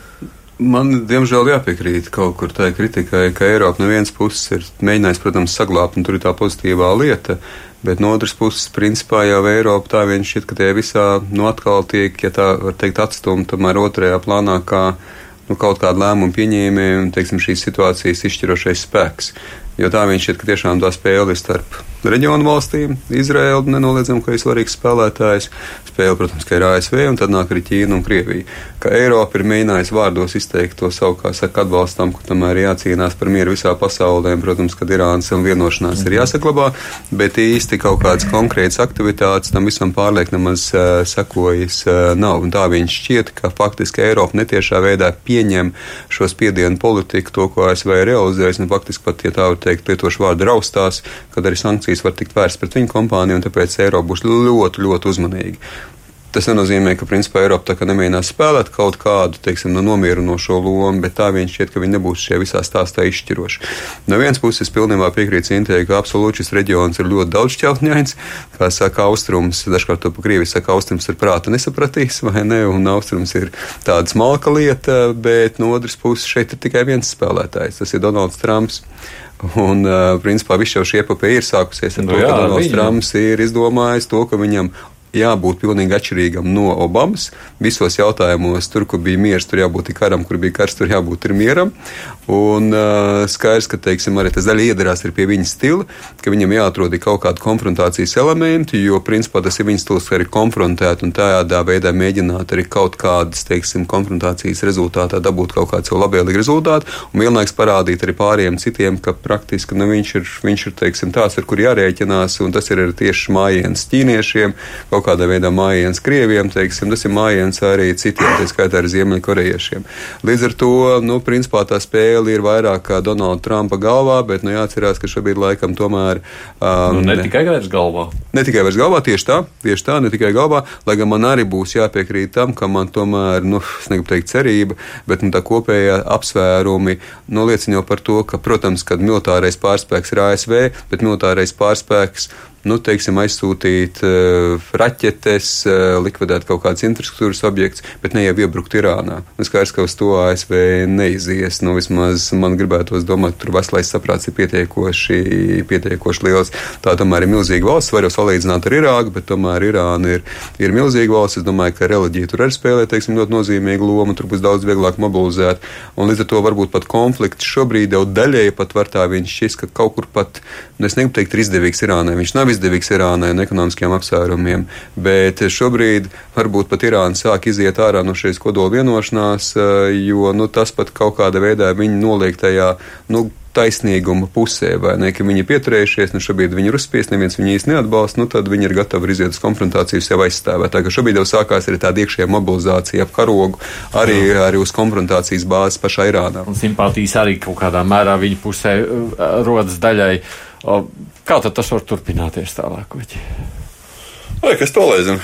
Man, diemžēl, jāpiekrīt kaut kur tai kritikai, ka Eiropa no vienas puses ir mēģinājusi, protams, saglabāt, un tur ir tā pozitīvā lieta, bet no otras puses, principā jau Eiropa tā vien šķiet, ka tie visā, nu, atkal tiek, ja tā var teikt, atstumta tomēr otrajā plānā, kā nu, kaut kāda lēmuma pieņēmēja un teiksim, šīs situācijas izšķirošais spēks. Jo tā viņš šķiet, ka tiešām tā spēle ir starp reģionu valstīm. Izraela nenoliedzami, ka ir svarīgs spēlētājs. Spēle, protams, ka ir ASV un tad nāk arī Ķīna un Krievija. Ka Eiropa ir mēģinājusi vārdos izteikt to savu, kā saka, atbalstam, ka tomēr jācīnās par mieru visā pasaulē. Protams, ka Irānas un vienošanās ir jāsaglabā, bet īsti kaut kādas konkrētas aktivitātes tam visam pārliek nemaz uh, sekojas uh, nav. Un tā viņš šķiet, ka faktiski Eiropa netiešā veidā pieņem šo spiedienu politiku, to, ko ASV ir realizējis, un faktiski pat, ja tā var teikt, lietošu vārdu raustās, kad arī sankcijas var tikt vērstas pret viņu kompāniju, un tāpēc Eiropa būs ļoti, ļoti uzmanīga. Tas nenozīmē, ka principā Eiropa tā kā nemēģinās spēlēt kaut kādu, teiksim, no nomierinošo lomu, bet tā viņš šķiet, ka viņi nebūs šajā visā stāstā izšķiroši. No vienas puses, es pilnībā piekrītu Cintē, ka absolūti šis reģions ir ļoti daudz šķautņains, kā saka austrums, dažkārt to pa Krievi saka, austrums ir prāta nesapratīs, vai ne, un austrums ir tāda smalka lieta, bet no otras puses šeit ir tikai viens spēlētājs, tas ir Donalds Trumps. Un, uh, principā, viss jau šī epopēja ir sākusies ar no, nu to, jā, ka Donalds Trumps ir izdomājis to, ka viņam jābūt pilnīgi atšķirīgam no Obamas. Visos jautājumos, tur, kur bija miers, tur jābūt karam, kur bija karš, tur jābūt mieram. Un uh, skaidrs, ka teiksim, arī tas daļa iedarās pie viņa stila, ka viņam jāatrod kaut kādi konfrontācijas elementi, jo principā tas ir viņa stils, ka arī konfrontēt un tādā veidā mēģināt arī kaut kādas teiksim, konfrontācijas rezultātā dabūt kaut kādu savu labvēlīgu rezultātu un vienlaikus parādīt arī pārējiem citiem, ka praktiski nu, viņš ir, viņš ir teiksim, tāds, ar kur jārēķinās, un tas ir tieši mājiens ķīniešiem. Kaut kaut kādā veidā mājiens Krieviem, teiksim, tas ir mājiens arī citiem, tā skaitā arī Ziemeļkorejiešiem. Līdz ar to, nu, principā tā spēle ir vairāk kā Donalda Trumpa galvā, bet, nu, jāatcerās, ka šobrīd laikam tomēr. Um, nu, ne tikai vairs galvā. Ne tikai vairs galvā, tieši tā, tieši tā, ne tikai galvā, lai gan man arī būs jāpiekrīt tam, ka man tomēr, nu, es negribu teikt cerība, bet, nu, tā kopējā apsvērumi, nu, liecina jau par to, ka, protams, kad militārais pārspēks ir ASV, bet militārais pārspēks nu, teiksim, aizsūtīt uh, raķetes, uh, likvidēt kaut kādas infrastruktūras objekts, bet ne jau iebrukt Irānā. Nu, skaidrs, ka uz to ASV neizies. Nu, vismaz man gribētos domāt, tur veselais saprāts ir pietiekoši, pietiekoši liels. Tā tomēr ir milzīga valsts, var jau salīdzināt ar Irāku, bet tomēr Irāna ir, ir milzīga valsts. Es domāju, ka reliģija tur arī spēlē teiksim, ļoti nozīmīgu lomu, tur būs daudz vieglāk mobilizēt. Un līdz ar to varbūt pat konflikts šobrīd jau daļēji pat var tā viņš šis, ka kaut kur pat, nu, es negribu teikt, ir izdevīgs Irānai. Viņš nav izdevīgs Irānai un ekonomiskiem apsvērumiem, bet šobrīd varbūt pat Irāna sāk iziet ārā no šīs kodola vienošanās, eh, jo nu, tas pat kaut kādā veidā viņu noliek tajā. Nu, taisnīguma pusē, vai ne, ka viņi ir pieturējušies, nu šobrīd viņi ir uzspiesti, neviens viņu īsti neatbalsta, nu tad viņi ir gatavi iziet uz konfrontāciju sev aizstāvēt. Tā ka šobrīd jau sākās arī tāda iekšējā mobilizācija ap karogu, arī, Jā. arī uz konfrontācijas bāzes pašā Irānā. Un simpātijas arī kaut kādā mērā viņa pusē uh, rodas daļai. Kā tad tas var turpināties tālāk? Vai kas to lai zina?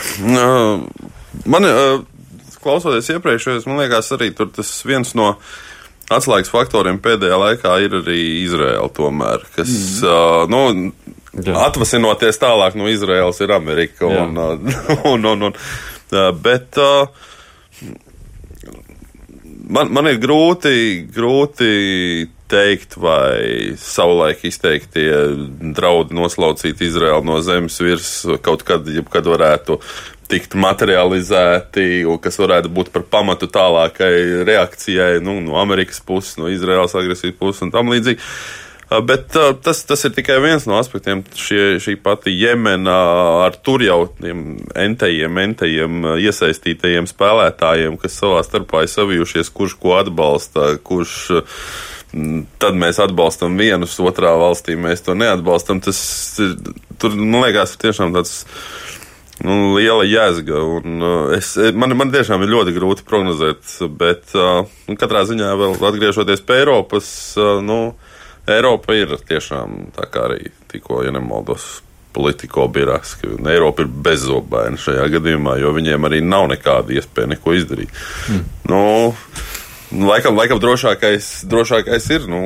Man, klausoties iepriekšējos, man liekas, arī tas viens no atslēgas faktoriem pēdējā laikā ir arī Izraela, tomēr, kas, mm. nu, Jā. atvasinoties tālāk no Izraels, ir Amerika. Un, un, un, un, un, bet man, man ir grūti, grūti teikt, vai savulaik izteiktie draudi noslaucīt Izraelu no zemes virsmas kaut kad, kad varētu tikt materializēti, kas varētu būt par pamatu tālākai reakcijai nu, no Amerikas puses, no Izraels agresijas puses un tam līdzīgi. Bet uh, tas, tas ir tikai viens no aspektiem. Šie, šī pati Jemena ar tur jau tiem entajiem, entajiem iesaistītajiem spēlētājiem, kas savā starpā ir savijušies, kurš ko atbalsta, kurš uh, tad mēs atbalstam vienus, otrā valstī mēs to neatbalstam. Tas ir, tur, man liekas, tiešām tāds nu, liela uh, es, man, man tiešām ir ļoti grūti prognozēt, bet uh, nu, katrā ziņā vēl atgriežoties pie Eiropas, uh, nu, Eiropa ir tiešām tā kā arī tikko, ja nemaldos, politiko birās, ka Eiropa ir bezzobaina šajā gadījumā, jo viņiem arī nav nekāda iespēja neko izdarīt. Mm. Nu, Laikam, laikam drošākais, drošākais ir nu,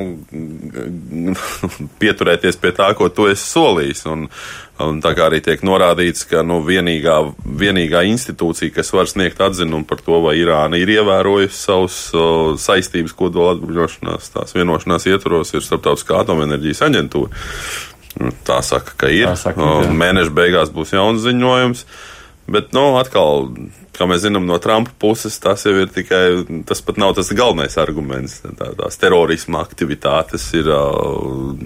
pieturēties pie tā, ko tu esi solījis. Un, un tā kā arī tiek norādīts, ka nu, vienīgā, vienīgā institūcija, kas var sniegt atzinumu par to, vai Irāna ir ievērojusi savus o, saistības kodola atbruņošanās, tās vienošanās ietvaros, ir Startautiskā atomenerģijas aģentūra. Nu, tā saka, ka ir. Saka, Mēneša beigās būs jauns ziņojums. Bet, nu, atkal kā mēs zinām no Trumpa puses, tas jau ir tikai, tas pat nav tas galvenais arguments. Tā, tās terorisma aktivitātes ir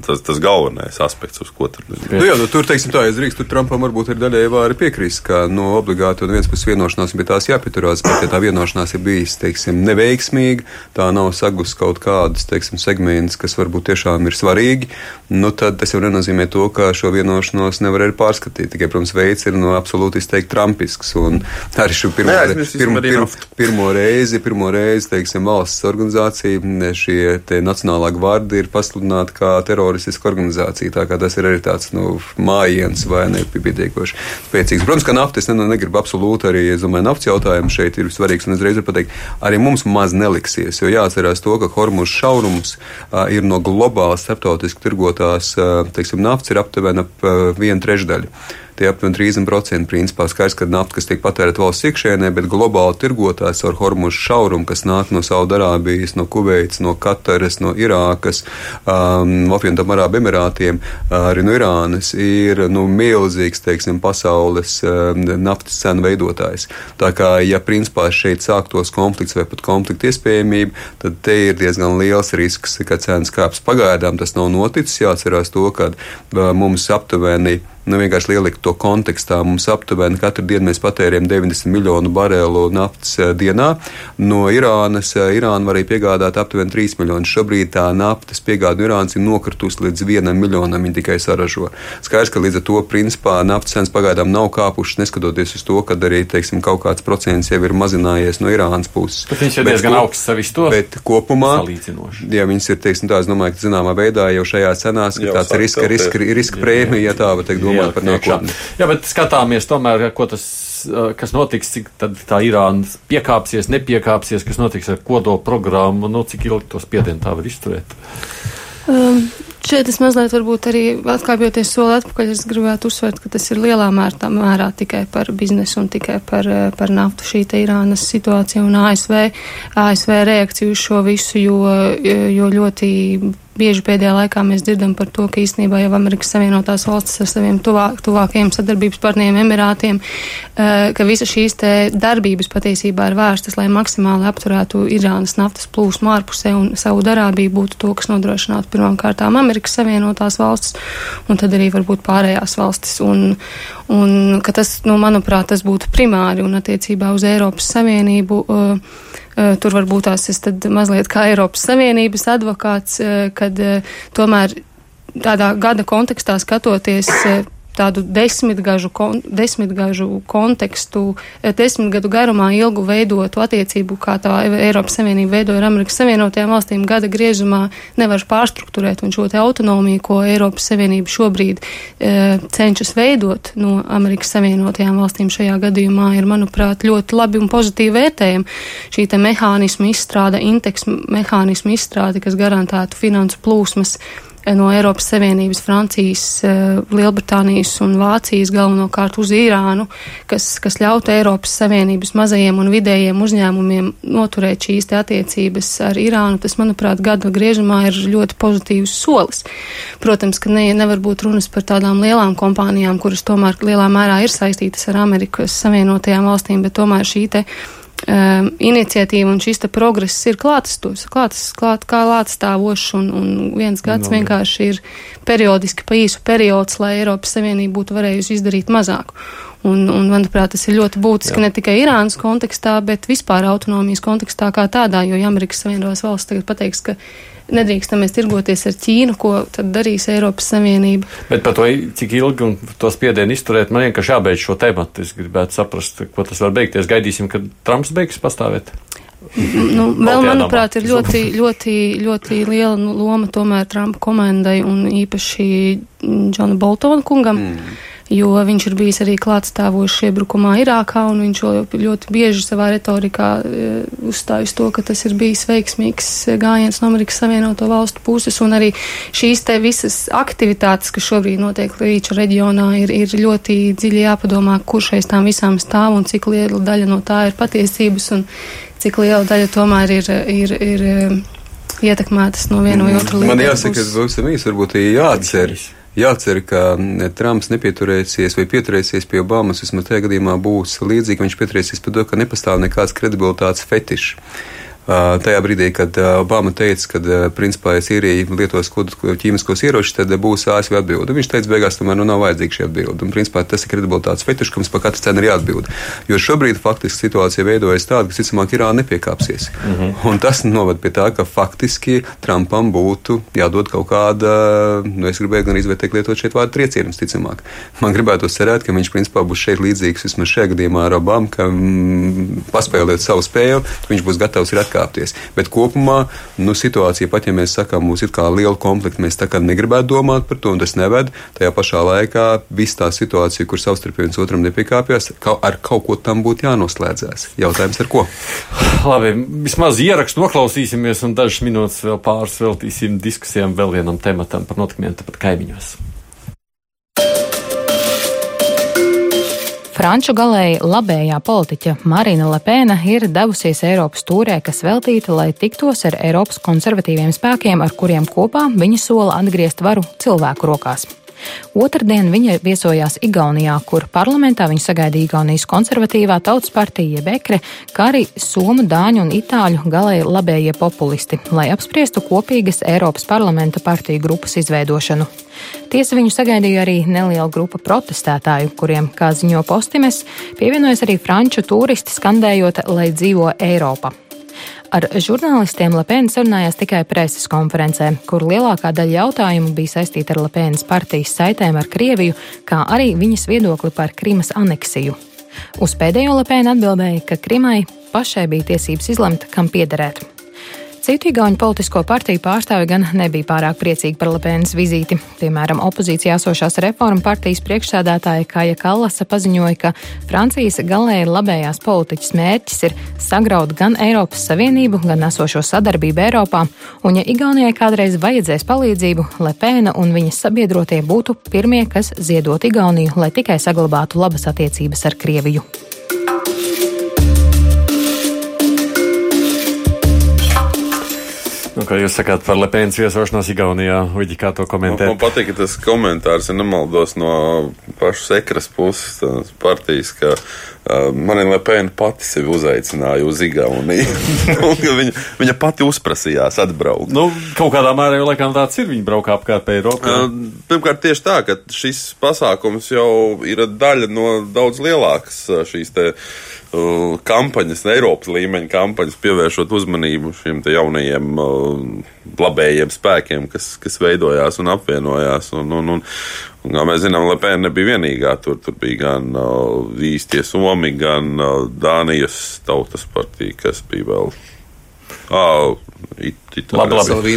tas, tas galvenais aspekts, uz ko tur ir. Nu, jā, nu, tur, teiksim, tā, es drīkst, tur Trumpam varbūt ir daļai vāri piekrist, ka, nu, obligāti un viens puses vienošanās pie tās jāpieturās, bet, ja tā vienošanās ir bijis, teiksim, neveiksmīga, tā nav sagus kaut kādas, teiksim, segments, kas varbūt tiešām ir svarīgi, nu, tad tas jau nenozīmē to, ka šo vienošanos nevar arī pārskatīt. Tikai, protams, veids ir no nu, absolūti izteikti trumpisks. Un arī šo pirmo, pirmo, pirmo, pirmo reizi, pirmo reizi teiksim, valsts organizācija, šie Nacionālā gvardi ir pasludināti kā teroristiska organizācija. Tā kā tas ir arī tāds nu, mājiens vai nepietiekoši spēcīgs. Protams, ka naftas ne, negribu absolūti arī, es domāju, naftas jautājums šeit ir svarīgs. Un es reiz varu pateikt, arī mums maz neliksies, jo jāatcerās to, ka Hormuz šaurums uh, ir no globāli starptautiski tirgotās, uh, teiksim, naftas ir aptuveni ap uh, vienu trešdaļu tie aptuveni 30% principā skaidrs, ka nafta, kas tiek patērēta valsts iekšēnē, bet globāli tirgotājs ar hormuzu šaurumu, kas nāk no Saudarābijas, no Kuveitas, no Kataras, no Irākas, um, apvienotām Arābu Emirātiem, arī no Irānas, ir nu, milzīgs, teiksim, pasaules um, naftas cenu veidotājs. Tā kā, ja principā šeit sāktos konflikts vai pat konflikta iespējamība, tad te ir diezgan liels risks, ka cenas kāps pagaidām tas nav noticis. Jāatcerās to, ka uh, mums aptuveni Nu, vienkārši ielikt to kontekstā. Mums aptuveni katru dienu mēs patērējam 90 miljonu barelu naftas eh, dienā. No Irānas eh, Irāna varēja piegādāt aptuveni 3 miljonus. Šobrīd tā naftas piegāde no Irānas ir nokritusi līdz 1 miljonam. Viņi tikai saražo. Skaidrs, ka līdz ar to principā naftas cenas pagaidām nav kāpušas, neskatoties uz to, ka arī teiksim, kaut kāds procents jau ir mazinājies no Irānas puses. Bet viņš ir diezgan augsts savis to. Bet kopumā, ja viņas ir, teiksim, tā, es domāju, ka zināmā veidā jau šajā cenās, ka tāds riska, riska, riska prēmija, ja tā var teikt, domāt par nākotni. Jā, bet skatāmies tomēr, ko tas, kas notiks, cik tā Irāna piekāpsies, nepiekāpsies, kas notiks ar kodola programmu, nu, cik ilgi tos spiedienu tā var izturēt. Um, šeit es mazliet varbūt arī atkāpjoties soli atpakaļ, es gribētu uzsvērt, ka tas ir lielā mērā, mērā tikai par biznesu un tikai par, par naftu šī te Irānas situācija un ASV, ASV reakciju uz šo visu, jo, jo ļoti bieži pēdējā laikā mēs dzirdam par to, ka īstenībā jau Amerikas Savienotās valstis ar saviem tuvāk, tuvākajiem sadarbības partneriem Emirātiem, uh, ka visa šīs te darbības patiesībā ir vērstas, lai maksimāli apturētu Irānas naftas plūsmu ārpusē un savu darābību būtu to, kas nodrošinātu pirmām kārtām Amerikas Savienotās valstis un tad arī varbūt pārējās valstis. Un, un ka tas, nu, manuprāt, tas būtu primāri un attiecībā uz Eiropas Savienību. Uh, Eh, tur varbūt tās es tad mazliet kā Eiropas Savienības advokāts, eh, kad eh, tomēr tādā gada kontekstā skatoties tādu desmitgažu, kon, desmitgažu kontekstu, eh, desmitgadu garumā ilgu veidotu attiecību, kā tā Eiropas Savienība veidoja ar Amerikas Savienotajām valstīm, gada griezumā nevar pārstruktūrēt un šo te autonomiju, ko Eiropas Savienība šobrīd e, cenšas veidot no Amerikas Savienotajām valstīm šajā gadījumā, ir, manuprāt, ļoti labi un pozitīvi vērtējama. Šī te mehānismu izstrāde, indeks mehānismu izstrāde, kas garantētu finansu plūsmas no Eiropas Savienības, Francijas, eh, Lielbritānijas un Vācijas galvenokārt uz Irānu, kas, kas ļautu Eiropas Savienības mazajiem un vidējiem uzņēmumiem noturēt šīs attiecības ar Irānu. Tas, manuprāt, gada griežumā ir ļoti pozitīvs solis. Protams, ka ne, nevar būt runas par tādām lielām kompānijām, kuras tomēr lielā mērā ir saistītas ar Amerikas Savienotajām valstīm, bet tomēr šī te um, iniciatīva un šis progress ir klātestos, klātes, klāt, kā lātstāvošs, un, un viens gads no, vienkārši ir periodiski pa īsu periods, lai Eiropas Savienība būtu varējusi izdarīt mazāk. Un, un, manuprāt, tas ir ļoti būtiski Jā. ne tikai Irānas kontekstā, bet vispār autonomijas kontekstā kā tādā, jo ja Amerikas Savienotās valsts tagad pateiks, ka nedrīkstam mēs tirgoties ar Ķīnu, ko tad darīs Eiropas Savienība. Bet par to, cik ilgi un to spiedienu izturēt, man vienkārši jābeidz šo tematu. Es gribētu saprast, ko tas var beigties. Gaidīsim, kad Trumps beigs pastāvēt. Nu, vēl, manuprāt, ir ļoti, ļoti, ļoti liela loma tomēr Trumpa komandai un īpaši Džona Boltona kungam. Mm jo viņš ir bijis arī klātstāvošs iebrukumā Irākā, un viņš ļoti bieži savā retorikā e, uzstājas to, ka tas ir bijis veiksmīgs gājiens no Amerikas Savienoto valstu puses, un arī šīs te visas aktivitātes, kas šobrīd notiek Līča reģionā, ir, ir ļoti dziļi jāpadomā, kurš aiz tām visām stāv un cik liela daļa no tā ir patiesības, un cik liela daļa tomēr ir, ir, ir e, ietekmētas no viena vai otra līnija. Man jāsaka, ka pavisam īsi varbūt jāatceras jācer, ka Trumps nepieturēsies vai pieturēsies pie Obamas, vismaz tajā gadījumā būs līdzīgi, viņš pieturēsies pie to, ka nepastāv nekāds kredibilitātes fetišs. Tajā brīdī, kad Obama teica, ka principā, ja Sīrija lietos ķīmiskos ieročus, tad būs ASV atbilde. Viņš teica, beigās tomēr nu, nav vajadzīga šī atbilde. Un, principā, tas ir kredibilitātes fetišs, ka mums par katru cenu ir jāatbild. Jo šobrīd faktiski situācija veidojas tāda, ka, ticamāk, Irāna nepiekāpsies. Mm -hmm. Un tas noved pie tā, ka faktiski Trumpam būtu jādod kaut kāda, nu, es gribēju gan izvērtēt, lietot šeit vārdu triecienums, ticamāk. Man gribētu cerēt, ka viņš principā būs šeit līdzīgs vismaz šajā gadījumā ar Obamu, ka mm, paspēlēt savu spēli, viņš būs gatavs ir atkal atkāpties. Bet kopumā nu, situācija, pat ja mēs sakām, mums ir kā liela konflikta, mēs tā kā negribētu domāt par to, un tas neved. Tajā pašā laikā viss tā situācija, kur savstarpēji viens otram nepiekāpjas, ka ar kaut ko tam būtu jānoslēdzās. Jautājums ar ko? Labi, vismaz ierakstu noklausīsimies, un dažas minūtes vēl pāris veltīsim diskusijām vēl vienam tematam par notikumiem tepat kaimiņos. Franču galēji labējā politiķa Marina Lepēna ir devusies Eiropas tūrē, kas veltīta, lai tiktos ar Eiropas konservatīviem spēkiem, ar kuriem kopā viņa sola atgriezt varu cilvēku rokās. Otradien viņa viesojās Igaunijā, kur parlamentā viņa sagaidīja Igaunijas konservatīvā tautas partija jeb ekre, kā arī somu, dāņu un itāļu galēji labējie populisti, lai apspriestu kopīgas Eiropas parlamenta partiju grupas izveidošanu. Tiesa viņu sagaidīja arī neliela grupa protestētāju, kuriem, kā ziņo postimes, pievienojas arī franču turisti skandējot, lai dzīvo Eiropa. Ar žurnālistiem Lepēna sarunājās tikai preses konferencē, kur lielākā daļa jautājumu bija saistīta ar Lepēnas partijas saitēm ar Krieviju, kā arī viņas viedokli par Krimas aneksiju. Uz pēdējo Lepēna atbildēja, ka Krimai pašai bija tiesības izlemt, kam piederēt. Citu igauņu politisko partiju pārstāvi gan nebija pārāk priecīgi par Lepēnas vizīti. Piemēram, opozīcijā esošās reforma partijas priekšsēdētāja Kāja Kallasa paziņoja, ka Francijas galēji labējās politiķis mērķis ir sagraut gan Eiropas Savienību, gan esošo sadarbību Eiropā, un ja Igaunijai kādreiz vajadzēs palīdzību, Lepēna un viņas sabiedrotie būtu pirmie, kas ziedot Igauniju, lai tikai saglabātu labas attiecības ar Krieviju. Kā jūs sakāt par Lepēnas viesošanos Igaunijā, Uģi, kā to komentēt? Man, man patīk, tas komentārs, ja nemaldos no pašas ekras puses partijas, ka uh, Marina Lepēna pati sevi uzaicināja uz Igauniju. Nu, viņa, viņa pati uzprasījās atbraukt. Nu, kaut kādā mērā jau laikam tāds ir. Viņa braukā apkārt Eiropā. Uh, pirmkārt, tieši tā, ka šis pasākums jau ir daļa no daudz lielākas šīs te Uh, kampaņas, Eiropas līmeņa kampaņas, pievēršot uzmanību šiem jaunajiem uh, labējiem spēkiem, kas, kas veidojās un apvienojās. Un, un, un, un, kā mēs zinām, Lepēna nebija vienīgā. Tur, tur bija gan uh, īstie Somi, gan uh, Dānijas tautas partija, kas bija vēl. Oh, it, it, labi, labi.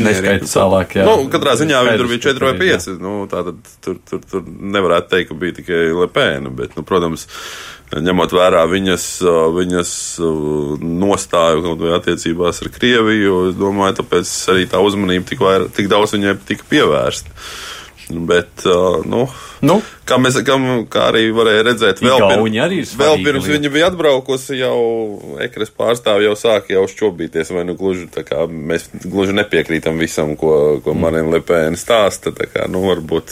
Tālāk. Jā. Nu, katrā ziņā viņi tur bija 4 vai 5. Nu, tātad tur, tur, tur nevarētu teikt, ka bija tikai Lepēna. Bet, nu, protams, uh, ņemot vērā viņas, viņas nostāju kaut vai attiecībās ar Krieviju, es domāju, tāpēc arī tā uzmanība tik, vair, tik daudz viņai tika pievērsta. Bet, nu, nu? Kā, mēs, kā, kā arī varēja redzēt, vēl, pirms, vēl pirms viņa bija atbraukusi, jau ekras pārstāvji jau sāka jau šķobīties, vai nu gluži kā mēs gluži nepiekrītam visam, ko, ko mm. Marina Lepēna stāsta. Tā kā, nu, varbūt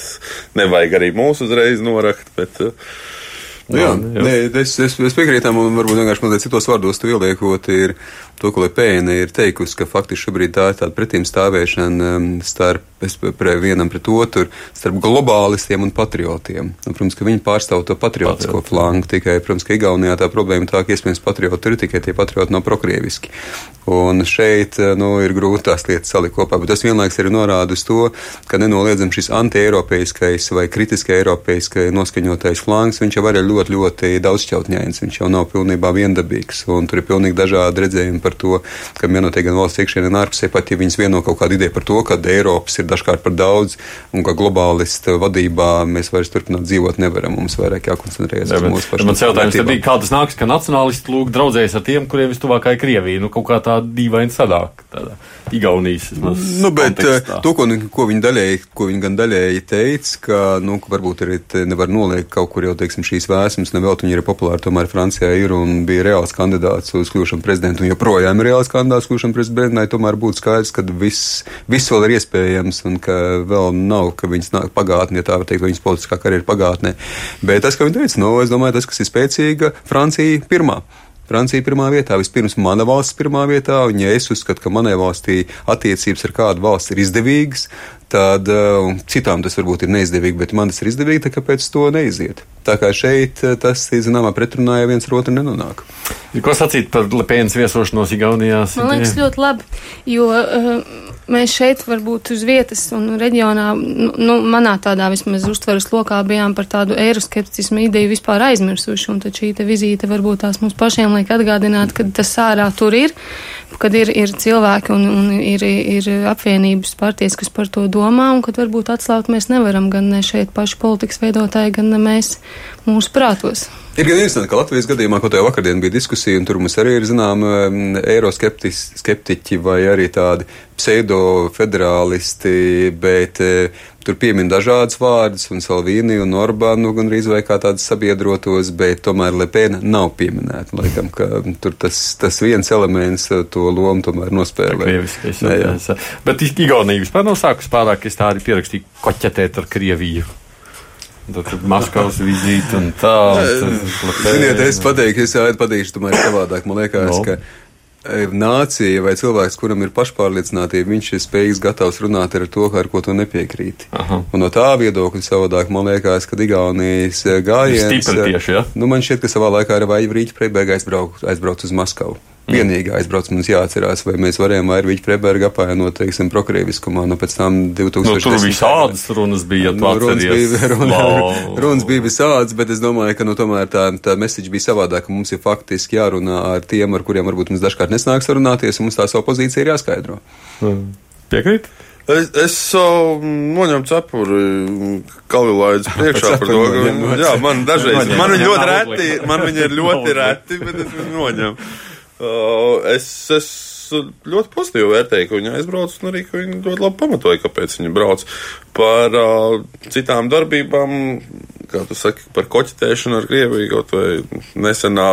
nevajag arī mūsu uzreiz norakt, bet. Uh, Nu, jā, nē, es, es, es piekrītu un varbūt vienkārši mazliet citos vārdos tu ieliekot, ir to, ko Lepēna ir teikusi, ka faktiski šobrīd tā ir tāda pretīm stāvēšana um, starp, pre, vienam pret otru, starp globālistiem un patriotiem. Un, protams, ka viņi pārstāv to patriotisko Patriot. flangu, tikai, protams, ka Igaunijā tā problēma tā, ka iespējams patrioti ir tikai tie patrioti nav prokrieviski. Un šeit uh, nu, ir grūti tās lietas salikt kopā, bet tas vienlaiks arī norāda uz to, ka nenoliedzam šis anti-eiropeiskais vai kritiski eiropeiskais noskaņotais flangs, viņš jau var ļoti ļoti, ļoti daudzšķautņains. Viņš jau nav pilnībā viendabīgs. Tur ir pilnīgi dažādi redzējumi par to, ka vienotie gan valsts iekšienē un ārpusē, pat ja viņas vieno kaut kādu ideju par to, ka Eiropas ir dažkārt par daudz un ka globālistu vadībā mēs vairs turpināt dzīvot nevaram. Mums vairāk jākoncentrējas uz mūsu pašu. Mans jautājums bija, kā tas nāks, ka nacionālisti lūg draudzējas ar tiem, kuriem vistuvākā ir Krievija. Nu, kaut kā tā dīvaini sadāk. Tādā. Igaunijas. Nu, bet kontekstā. to, ko, ko viņi daļēji, ko viņi gan daļēji teica, ka, nu, ka varbūt arī nevar noliekt kaut kur jau, teiksim, šīs vēstures esmu nevelti, viņi ir populāri tomēr Francijā ir un bija reāls kandidāts uz kļūšanu prezidentu un joprojām ir reāls kandidāts kļūšanu prezidentai, tomēr būtu skaidrs, ka viss, viss vēl ir iespējams un ka vēl nav, ka viņas nāk pagātnē, tā var teikt, viņas politiskā karjera pagātnē. Bet tas, ka viņi teica, nu, es domāju, tas, kas ir spēcīga, Francija pirmā. Francija pirmā vietā, vispirms mana valsts pirmā vietā, un ja es uzskatu, ka manai valstī attiecības ar kādu valsti ir izdevīgas, tad uh, citām tas varbūt ir neizdevīgi, bet man tas ir izdevīgi, tā kāpēc to neiziet. Tā kā šeit eh, tas, zināmā, pretrunā jau viens otru nenonāk. Ko sacīt par Lepēnas viesošanos Igaunijā? Man liekas, ļoti labi, jo uh, mēs šeit varbūt uz vietas un reģionā, nu, nu manā tādā vismaz uztveres lokā bijām par tādu eiroskepticismu ideju vispār aizmirsuši, un tad šī te vizīte varbūt tās mums pašiem liek atgādināt, ka tas ārā tur ir, kad ir, ir cilvēki un, un ir, ir apvienības partijas, kas par to domā, un kad varbūt atslābt mēs nevaram gan ne šeit paši politikas veidotāji, gan ne mēs mūsu prātos. Ir gan interesanti, ka Latvijas gadījumā, ko tajā vakardien bija diskusija, un tur mums arī ir zināma eiroskeptiķi vai arī tādi pseido-federālisti, bet tur piemin dažādas vārdus, un Salvīni un Orbānu gandrīz vai kā tādus sabiedrotos, bet tomēr Lepēna nav pieminēta. Laikam, ka tur tas, tas viens elements to lomu tomēr nospēlē. Krieviskais, jā, jā. jā. Bet Igaunija vispār nav sākus pārāk, es tā arī pierakstīju koķetēt ar Krieviju. Tad Maskavas vizīte un tā. Ziniet, es pateiktu, es pateikšu, tomēr savādāk. Man liekas, no. ka e, nācija vai cilvēks, kuram ir pašpārliecinātība, viņš ir spējīgs gatavs runāt ar to, ar ko tu nepiekrīti. Aha. Un no tā viedokļa savādāk man liekas, ka Igaunijas e, gājiens. Tieši, ja? nu, man šķiet, ka savā laikā ar Vaiģu Rīķu Preibēga aizbraukt, aizbraukt uz Maskavu. Vienīgā aizbrauc mums jāatcerās, vai mēs varējām Vairvīķu Frebergu apvainot, teiksim, prokrieviskumā, nu pēc tam 2000. Nu, tur visādas runas bija, ja nu, runas bija, runa, wow. runas bija visādas, bet es domāju, ka, nu, tomēr tā, tā message bija savādāk, ka mums ir faktiski jārunā ar tiem, ar kuriem varbūt mums dažkārt nesnāks sarunāties, un mums tā savu pozīciju ir jāskaidro. Mm. Piekrīt? Es, es uh, noņemu cepuri Kalvilaidas priekšā par to, ka, jā, man dažreiz, man viņi ļoti reti, man viņi ir ļoti reti, bet es viņu noņemu. Uh, es, es ļoti pozitīvi vērtēju, ka viņi aizbrauc, un arī viņi ļoti labi pamatoja, kāpēc viņi brauc. Par uh, citām darbībām, kā tu saki, par koķitēšanu ar Krieviju, kaut vai nesenā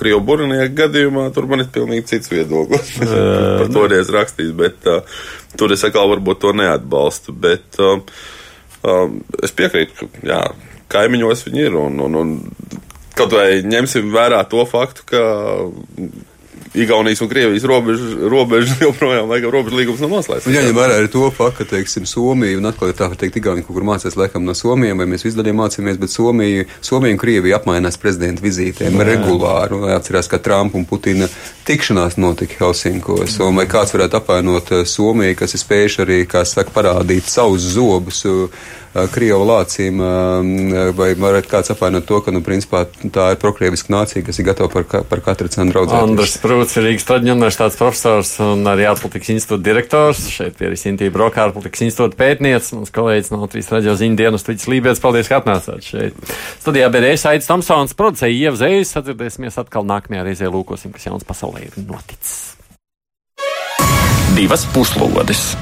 Krievu burnieku gadījumā, tur man ir pilnīgi cits viedoklis. par to arī es rakstīju, bet uh, tur es atkal varbūt to neatbalstu. Bet uh, uh, es piekrītu, ka jā, kaimiņos viņi ir. Un, un, un, Kaut vai ņemsim vērā to faktu, ka Igaunijas un Krievijas robežas robež, joprojām laikam robežu līgums nav noslēgts. Jā, ņem vērā arī to faktu, ka, teiksim, Somija, un atkal tā var teikt, Igauni kaut kur mācās laikam no Somijiem, vai mēs visi daļai mācāmies, bet Somija, Somija un Krievija apmainās prezidenta vizītēm jā. regulāri. Atcerās, ka Trumpa un Putina tikšanās notika Helsinkos, un vai kāds varētu apvainot eh, Somiju, kas ir spējuši arī, kā saka, parādīt savus zobus Krievu lācīm, vai varētu kāds apvainot to, ka, nu, principā tā ir prokrieviska nācija, kas ir gatava par, par katru cenu draudzēties. Andrs Prūts ir Rīgas Traģņu universitātes profesors un arī ārpolitikas institūta direktors. Šeit ir Sintīja Broka ārpolitikas institūta pētniece, mums kolēģis no Latvijas raģio ziņu dienas Tuģis Lībēts. Paldies, ka atnācāt šeit. Studijā BDS Aits Tomsons producēja Ieva Zējas. Atcerēsimies atkal nākamajā reizē lūkosim, kas jauns pasaulē ir noticis. Divas puslodes!